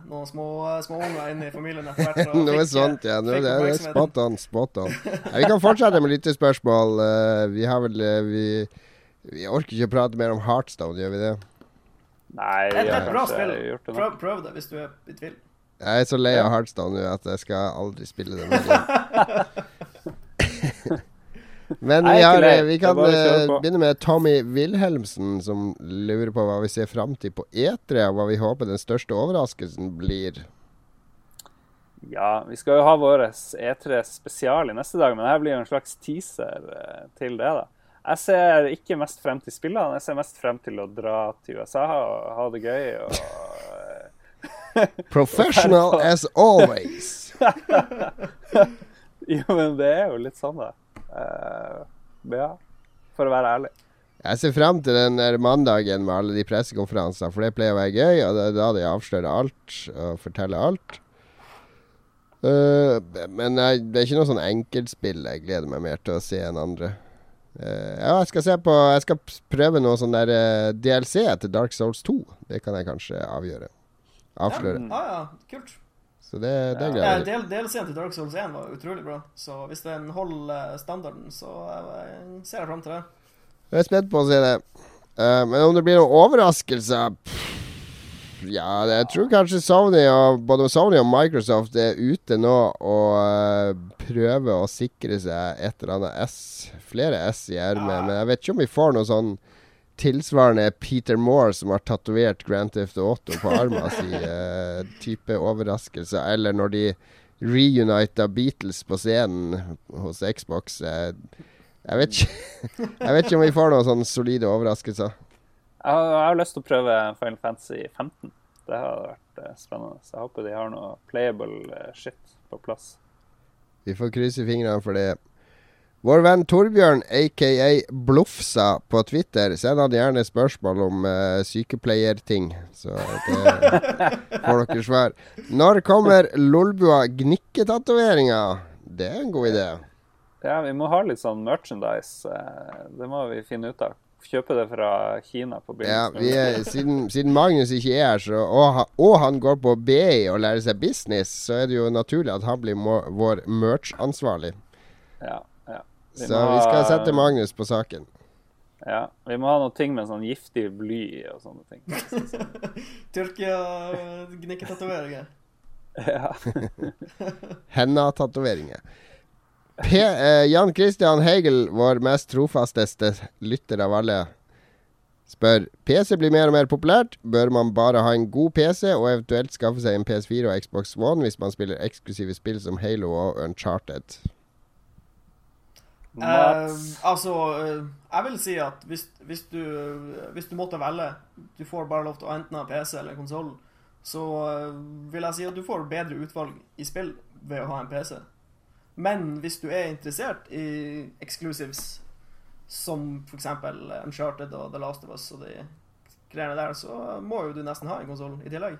noen små, små inn i familien etter hvert. [LAUGHS] Noe sånt, ja. Noe, fikk det er spot on, spot on. Ja, vi kan fortsette med lyttespørsmål. Uh, vi har vel eh, vi, vi orker ikke å prate mer om Heartstone, gjør vi det? Nei, Det er et bra spill. Prøv, prøv det hvis du er i tvil. Jeg er så lei av Hardstone nå at jeg skal aldri spille det mer igjen. [LAUGHS] Men vi, har, eh, vi kan eh, begynne med Tommy Wilhelmsen, som lurer på hva vi ser fram til på E3, og hva vi håper den største overraskelsen blir. Ja, vi skal jo ha vår E3 spesial i neste dag, men det blir jo en slags teaser eh, til det. da. Jeg ser ikke mest frem til spillene, jeg ser mest frem til å dra til USA og ha det gøy. og... Professional [LAUGHS] as always. [LAUGHS] Jo, men det er jo litt sånn, da. Uh, ja, for å være ærlig. Jeg ser frem til den mandagen med alle de pressekonferansene, for det pleier å være gøy, og det er da de avslører alt og forteller alt. Uh, men jeg, det er ikke noe sånn enkeltspill jeg gleder meg mer til å se enn andre. Uh, ja, jeg skal se på Jeg skal prøve noe sånn der DLC til Dark Souls 2. Det kan jeg kanskje avgjøre. Avsløre. Ja, ja, kult. Så det, det gleder jeg meg til. del, Delscenen til Dark Souls 1 var utrolig bra, så hvis den holder standarden, så eh, ser jeg fram til det. Jeg er spent på å se det. Eh, men om det blir noen overraskelser Ja, det, jeg tror kanskje Sony og, både Sony og Microsoft er ute nå og uh, prøver å sikre seg et eller annet S. Flere S i ermet. Men jeg vet ikke om vi får noe sånn tilsvarende Peter Moore som har tatovert Grand Theft Auto på armen si, Uh, [LAUGHS] type overraskelser. Eller når de reunita Beatles på scenen hos Xbox. Uh, jeg vet ikke [LAUGHS] Jeg vet ikke om vi får noen sånne solide overraskelser. Jeg har, jeg har lyst til å prøve Final Fantasy 15. Det har vært eh, spennende. Så jeg håper de har noe playable shit på plass. Vi får krysse fingrene for det. Vår venn Torbjørn, aka Blufsa, på Twitter sender han gjerne spørsmål om uh, sykepleierting. Så det [LAUGHS] får dere svar. Når kommer Lolbua gnikketatoveringa? Det er en god idé. Ja, vi må ha litt sånn merchandise. eh, Det må vi finne ut av. Kjøpe det fra Kina på Ja, vi er, siden, siden Magnus ikke er her, og, og han går på BI og lærer seg business, så er det jo naturlig at han blir må, vår merch-ansvarlig. Ja, ja. Vi Så vi skal sette Magnus på saken. Ja, Vi må ha noe ting med sånn giftig bly og sånne ting. [LAUGHS] Tyrkia-gnikketatoveringer. [LAUGHS] Ja. [LAUGHS] Henna-tatoveringer. Eh, Jan Christian Hegel, vår mest trofasteste lytter av alle, spør PC blir mer og mer populært. Bør man bare ha en god PC, og eventuelt skaffe seg en PS4 og Xbox One hvis man spiller eksklusive spill som Halo og Uncharted? Mats. Eh, altså, eh, jeg vil si at hvis, hvis, du, hvis du måtte velge Du får bare lov til å enten ha PC eller konsoll. Så eh, vil jeg si at du får bedre utvalg i spill ved å ha en PC. Men hvis du er interessert i exclusives som f.eks. Uncharted og The Last of Us og de greiene der, så må jo du nesten ha en konsoll i tillegg.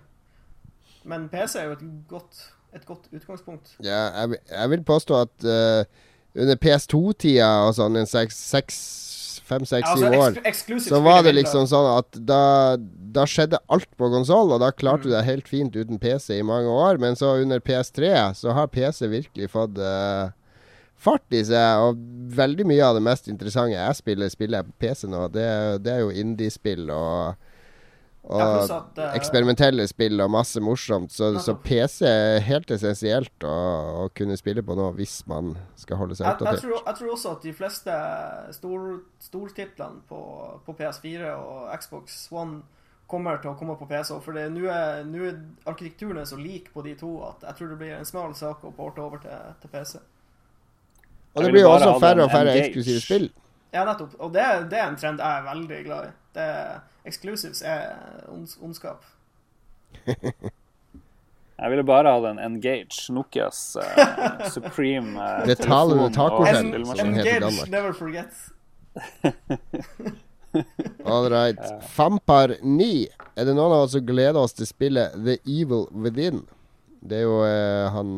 Men PC er jo et godt, et godt utgangspunkt. Ja, jeg, jeg vil påstå at eh, under PS2-tida og sånn, en seks, seks fem, seks, Altså, år Så var det liksom sånn at da, da skjedde alt på konsoll, og da klarte Mm. du deg helt fint uten PC i mange år. Men så under PS3 så har PC virkelig fått uh, fart i seg. Og veldig mye av det mest interessante jeg spiller, spiller jeg på PC nå. Det, det er jo indiespill og, og Ja, at, uh, eksperimentelle spill og masse morsomt. Så, så PC er helt essensielt å, å kunne spille på nå hvis man skal holde seg Jeg, jeg, oppdatert. tror, jeg tror også at de fleste stor, stortitlene på, på PS4 og Xbox One kommer til å komme på PC. For nå er, er arkitekturen er så lik på de to at jeg tror det blir en smal sak å porte over til, til PC. Og det blir jo også færre og færre eksklusive spill. Ja, nettopp. Og det, det er en trend jeg er veldig glad i. Det, exclusives er ons, ondskap. [LAUGHS] Jeg ville bare ha den Engage, Nokias uh, [LAUGHS] supreme uh, Det taler du tacoskjell, som heter engage, Danmark. never forget. [LAUGHS] All right. Fampar 9. Er det noen av oss som gleder oss til spillet The Evil Within? Det er jo uh, han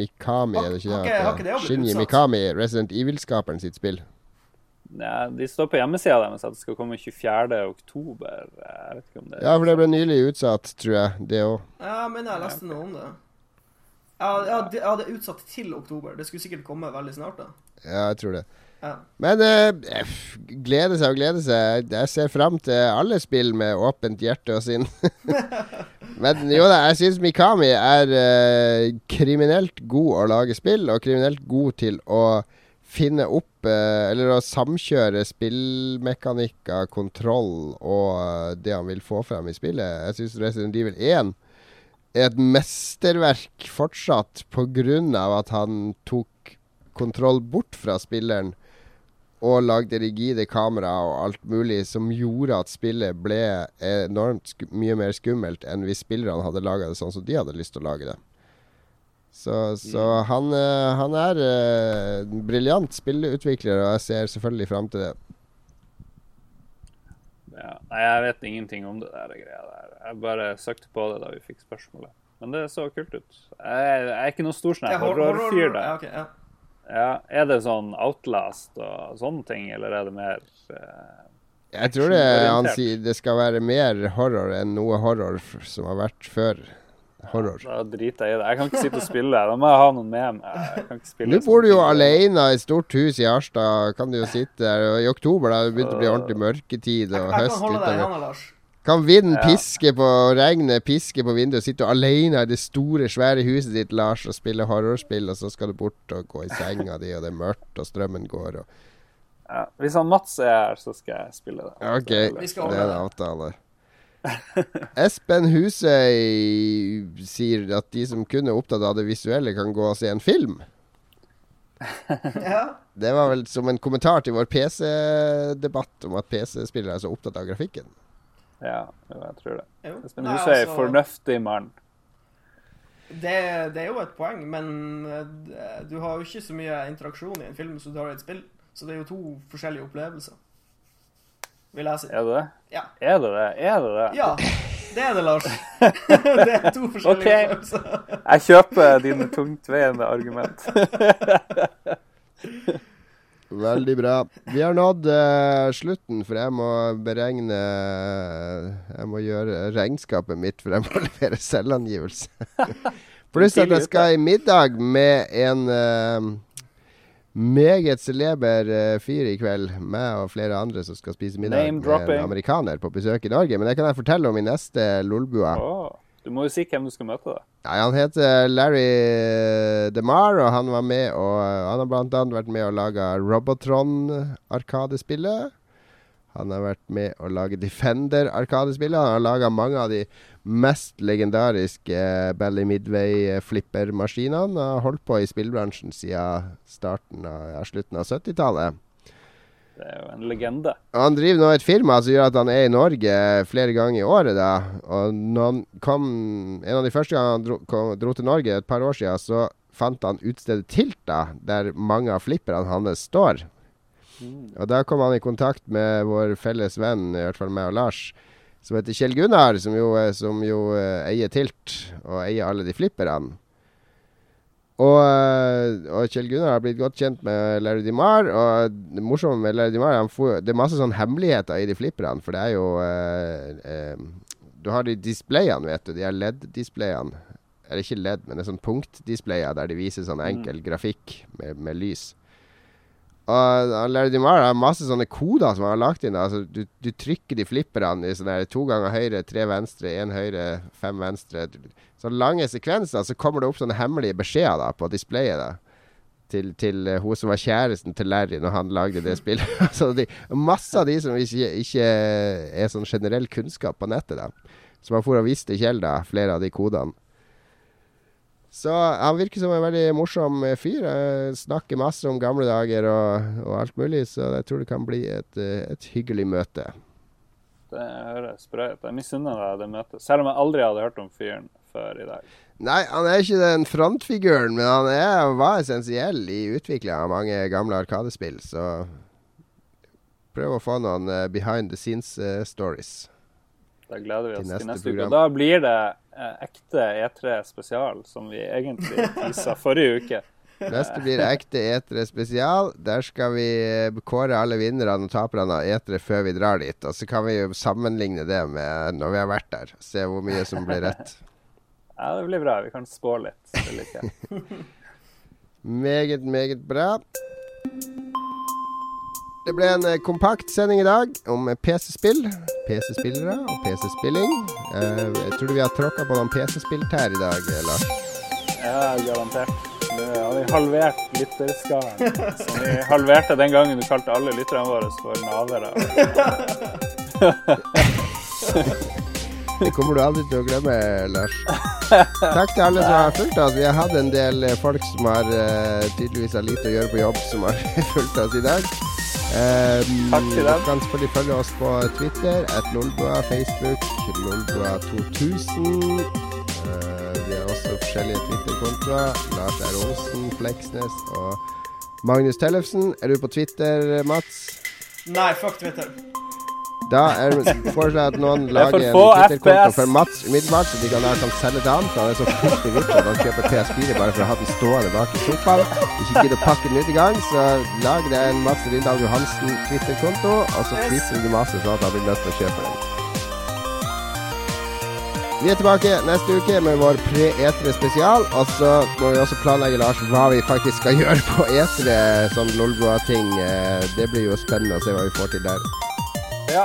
Mikami, er det ikke det? Shinji utsatt? Mikami, Resident Evil-skaperen sitt spill. Ja, de står på hjemmesida deres at det skal komme 24. oktober. Jeg vet ikke om det er Ja, for det ble nylig utsatt, tror jeg. Det òg. Ja, men jeg leste noe om det. Ja, ja, det, er utsatt til oktober. Det skulle sikkert komme veldig snart, da. Ja, jeg tror det. Ja. Men eh, glede seg og glede seg. Jeg ser fram til alle spill med åpent hjerte og sinn. [LAUGHS] Men jo da, jeg syns Mikami er eh, kriminelt god å lage spill, og kriminelt god til å finne opp eh, Eller å samkjøre spillmekanikker, kontroll og eh, det han vil få frem i spillet. Jeg syns Resident Evil 1 er et mesterverk fortsatt av at han tok kontroll bort fra spilleren og lagde rigide kamera og alt mulig som gjorde at spillet ble enormt mye mer skummelt enn hvis spillerne hadde laga det sånn som de hadde lyst til å lage det. Så, så han, eh, han er eh, en briljant spilleutvikler, og jeg ser selvfølgelig fram til det. Ja. Nei, jeg vet ingenting om det der greia der. Jeg bare søkte på det da vi fikk spørsmålet. Men det så kult ut. Jeg, jeg er ikke noe stor sånn horrorfyr horror- der. Ja, okay, ja. Ja, er det sånn Outlast og sånne ting, eller er det mer eh, Jeg tror det, han sier det skal være mer horror enn noe horror som har vært før horror. Da driter jeg i det. Jeg kan ikke sitte og spille. Da må jeg ha noen med meg. Nå bor du jo alene i et stort hus i Harstad. Kan du jo sitte der. Og I oktober da det begynte å bli ordentlig mørketid og Jeg kan høst holde deg i utover. Lars. Kan vinden Ja. piske på regnet, piske på vinduet, sitte alene i det store, svære huset ditt, Lars, og spille horrorspill, og så skal du bort og gå i senga di, og det er mørkt, og strømmen går, og Ja. Hvis han Mats er her, så skal jeg spille det. OK, det er det en avtale. [LAUGHS] Espen Husøy sier at de som kun er opptatt av det visuelle, kan gå og se en film. Ja. Det var vel som en kommentar til vår PC-debatt om at PC-spillere er så opptatt av grafikken. Ja, jeg tror det. Jo. Espen Husøy er altså, fornuftig mann. Det, det er jo et poeng, men eh, du har jo ikke så mye interaksjon i en film som du har i et spill. Så det er jo to forskjellige opplevelser. Vil jeg si. Er det det? Ja. Er det det? Er det det? Ja, det er det, Lars. [LAUGHS] det er to forskjellige okay. følelser. Jeg kjøper dine tungtveiende argument. [LAUGHS] Veldig bra. Vi har nådd uh, slutten, for jeg må beregne Jeg må gjøre regnskapet mitt, for jeg må [LAUGHS] levere selvangivelse. Pluss at jeg skal i middag med en eh, meget celeber eh, fyr i kveld. Meg og flere andre som skal spise middag Name med dropping. en amerikaner på besøk i Norge. Men det kan jeg fortelle om i neste Lolbua. Oh, du må jo si hvem du skal møte, da. Nei, han heter Larry DeMar, og han var med og Han har annet vært med og laga Robotron-arkadespillet. Han har vært med å lage Defender Arkadespillet. Han har laga mange av de mest legendariske Bally Midway-flippermaskinene. Han har holdt på i spillbransjen siden starten av, ja, slutten av 70-tallet. Det er jo en legende. Han driver nå et firma som gjør at han er i Norge flere ganger i året. da Og når han kom En av de første gangene han dro, kom, dro til Norge, et par år siden, så fant han utstedet Tilta, der mange av flipperne hans står. Og da kom han i kontakt med vår felles venn, i hvert fall meg og Lars, som heter Kjell Gunnar, som jo, eh, som jo eh, eier Tilt, og eier alle de flipperne. Og, eh, og Kjell Gunnar har blitt godt kjent med Larry DiMar. Og det morsomme med Larry DiMar han får, Det er masse sånn hemmeligheter i de flipperne. For det er jo eh, eh, Du har de displayene, vet du. De er LED-displayene. Eller ikke LED, men det er sånn punktdisplayer der de viser sånn enkel grafikk med, med lys. Og Larry DiMar har masse sånne koder som han har lagt inn. Altså, du, du trykker de flipperne i sånne her to ganger høyre, tre venstre, én høyre, fem venstre. Så lange sekvenser, så kommer det opp sånne hemmelige beskjeder på displayet. da til, til uh, hun som var kjæresten til Larry når han lagde det spillet. [LAUGHS] altså de, masse av de som ikke, ikke er sånn generell kunnskap på nettet. da Som han for og viste Kjell, da, flere av de kodene. Så han virker som en veldig morsom eh, fyr. Jeg snakker masse om gamle dager og, og alt mulig, så jeg tror det kan bli et, eh, et hyggelig møte. Det høres bra ut. Jeg misunner deg det møtet. Selv om jeg aldri hadde hørt om fyren før i dag. Nei, han er ikke den frontfiguren, men han er, var essensiell i utviklinga av mange gamle Arkadespill. Så prøv å få noen uh, behind the scenes stories. Da gleder vi oss Til neste neste uke. Da blir det eh, ekte E3 spesial, som vi egentlig tisa forrige uke. [LAUGHS] Neste blir ekte E3 spesial. Der skal vi eh, kåre alle vinnerne og taperne av E3 før vi drar dit. Og så kan vi jo sammenligne det med når vi har vært der. Se hvor mye som blir rett. [LAUGHS] Ja, det blir bra. Vi kan spå litt. Det liker jeg. [LAUGHS] Meget, meget bra. Det ble en eh, kompakt sending i dag om eh, PC-spill. PC-spillere og PC-spilling. Jeg tror vi har tråkka på noen PC-spilltær i dag, Lars. Ja, garantert. Nå har vi halvert lytterskaren. Som vi halverte den gangen du kalte alle lytterne våre for navere. [LAUGHS] Det kommer du aldri til å glemme, Lars. Takk til alle som har fulgt oss. Vi har hatt en del folk som har tydeligvis har lite å gjøre på jobb, som har [LAUGHS] fulgt oss i dag. Um, Takk til dem. Du kan selvfølgelig følge oss på Twitter, at Lolbua, Facebook, Lolbua2000. Uh, vi har også forskjellige Twitter-kontoer. Lars R. Olsen, Fleksnes og Magnus Tellefsen. Er du på Twitter, Mats? Nei, fuck Twitter. Da er foreslår jeg at noen er lager en Twitter-konto for Mats umiddelbart, så de kan, da kan selge til han. For han er så fryktelig vittig at han kjøper PS4 bare for å ha den stående bak i sofaen. Ikke gidder å pakke den ut i gang, så lag deg en Mats Rindal Johansen Twitter-konto, og så tweeter du masse sånn at han blir nødt til å kjøpe den. Vi er tilbake neste uke med vår pre-etere spesial. Og så må vi også planlegge, Lars, hva vi faktisk skal [LAUGHS] gjøre på etere, sånn Lolbua-ting. Eh, Det blir jo spennende å se hva vi får til der. Ja,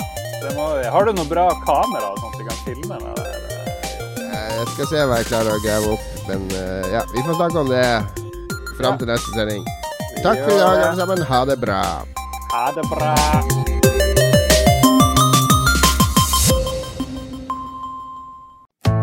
må. Har du noe bra kamera sånn at du kan filme med? Eh, Jeg skal se hva jeg klarer å grave opp, men eh, ja, vi får snakke om det fram til neste sending. Takk for i dag, alle sammen. Ha det bra. Ha det bra.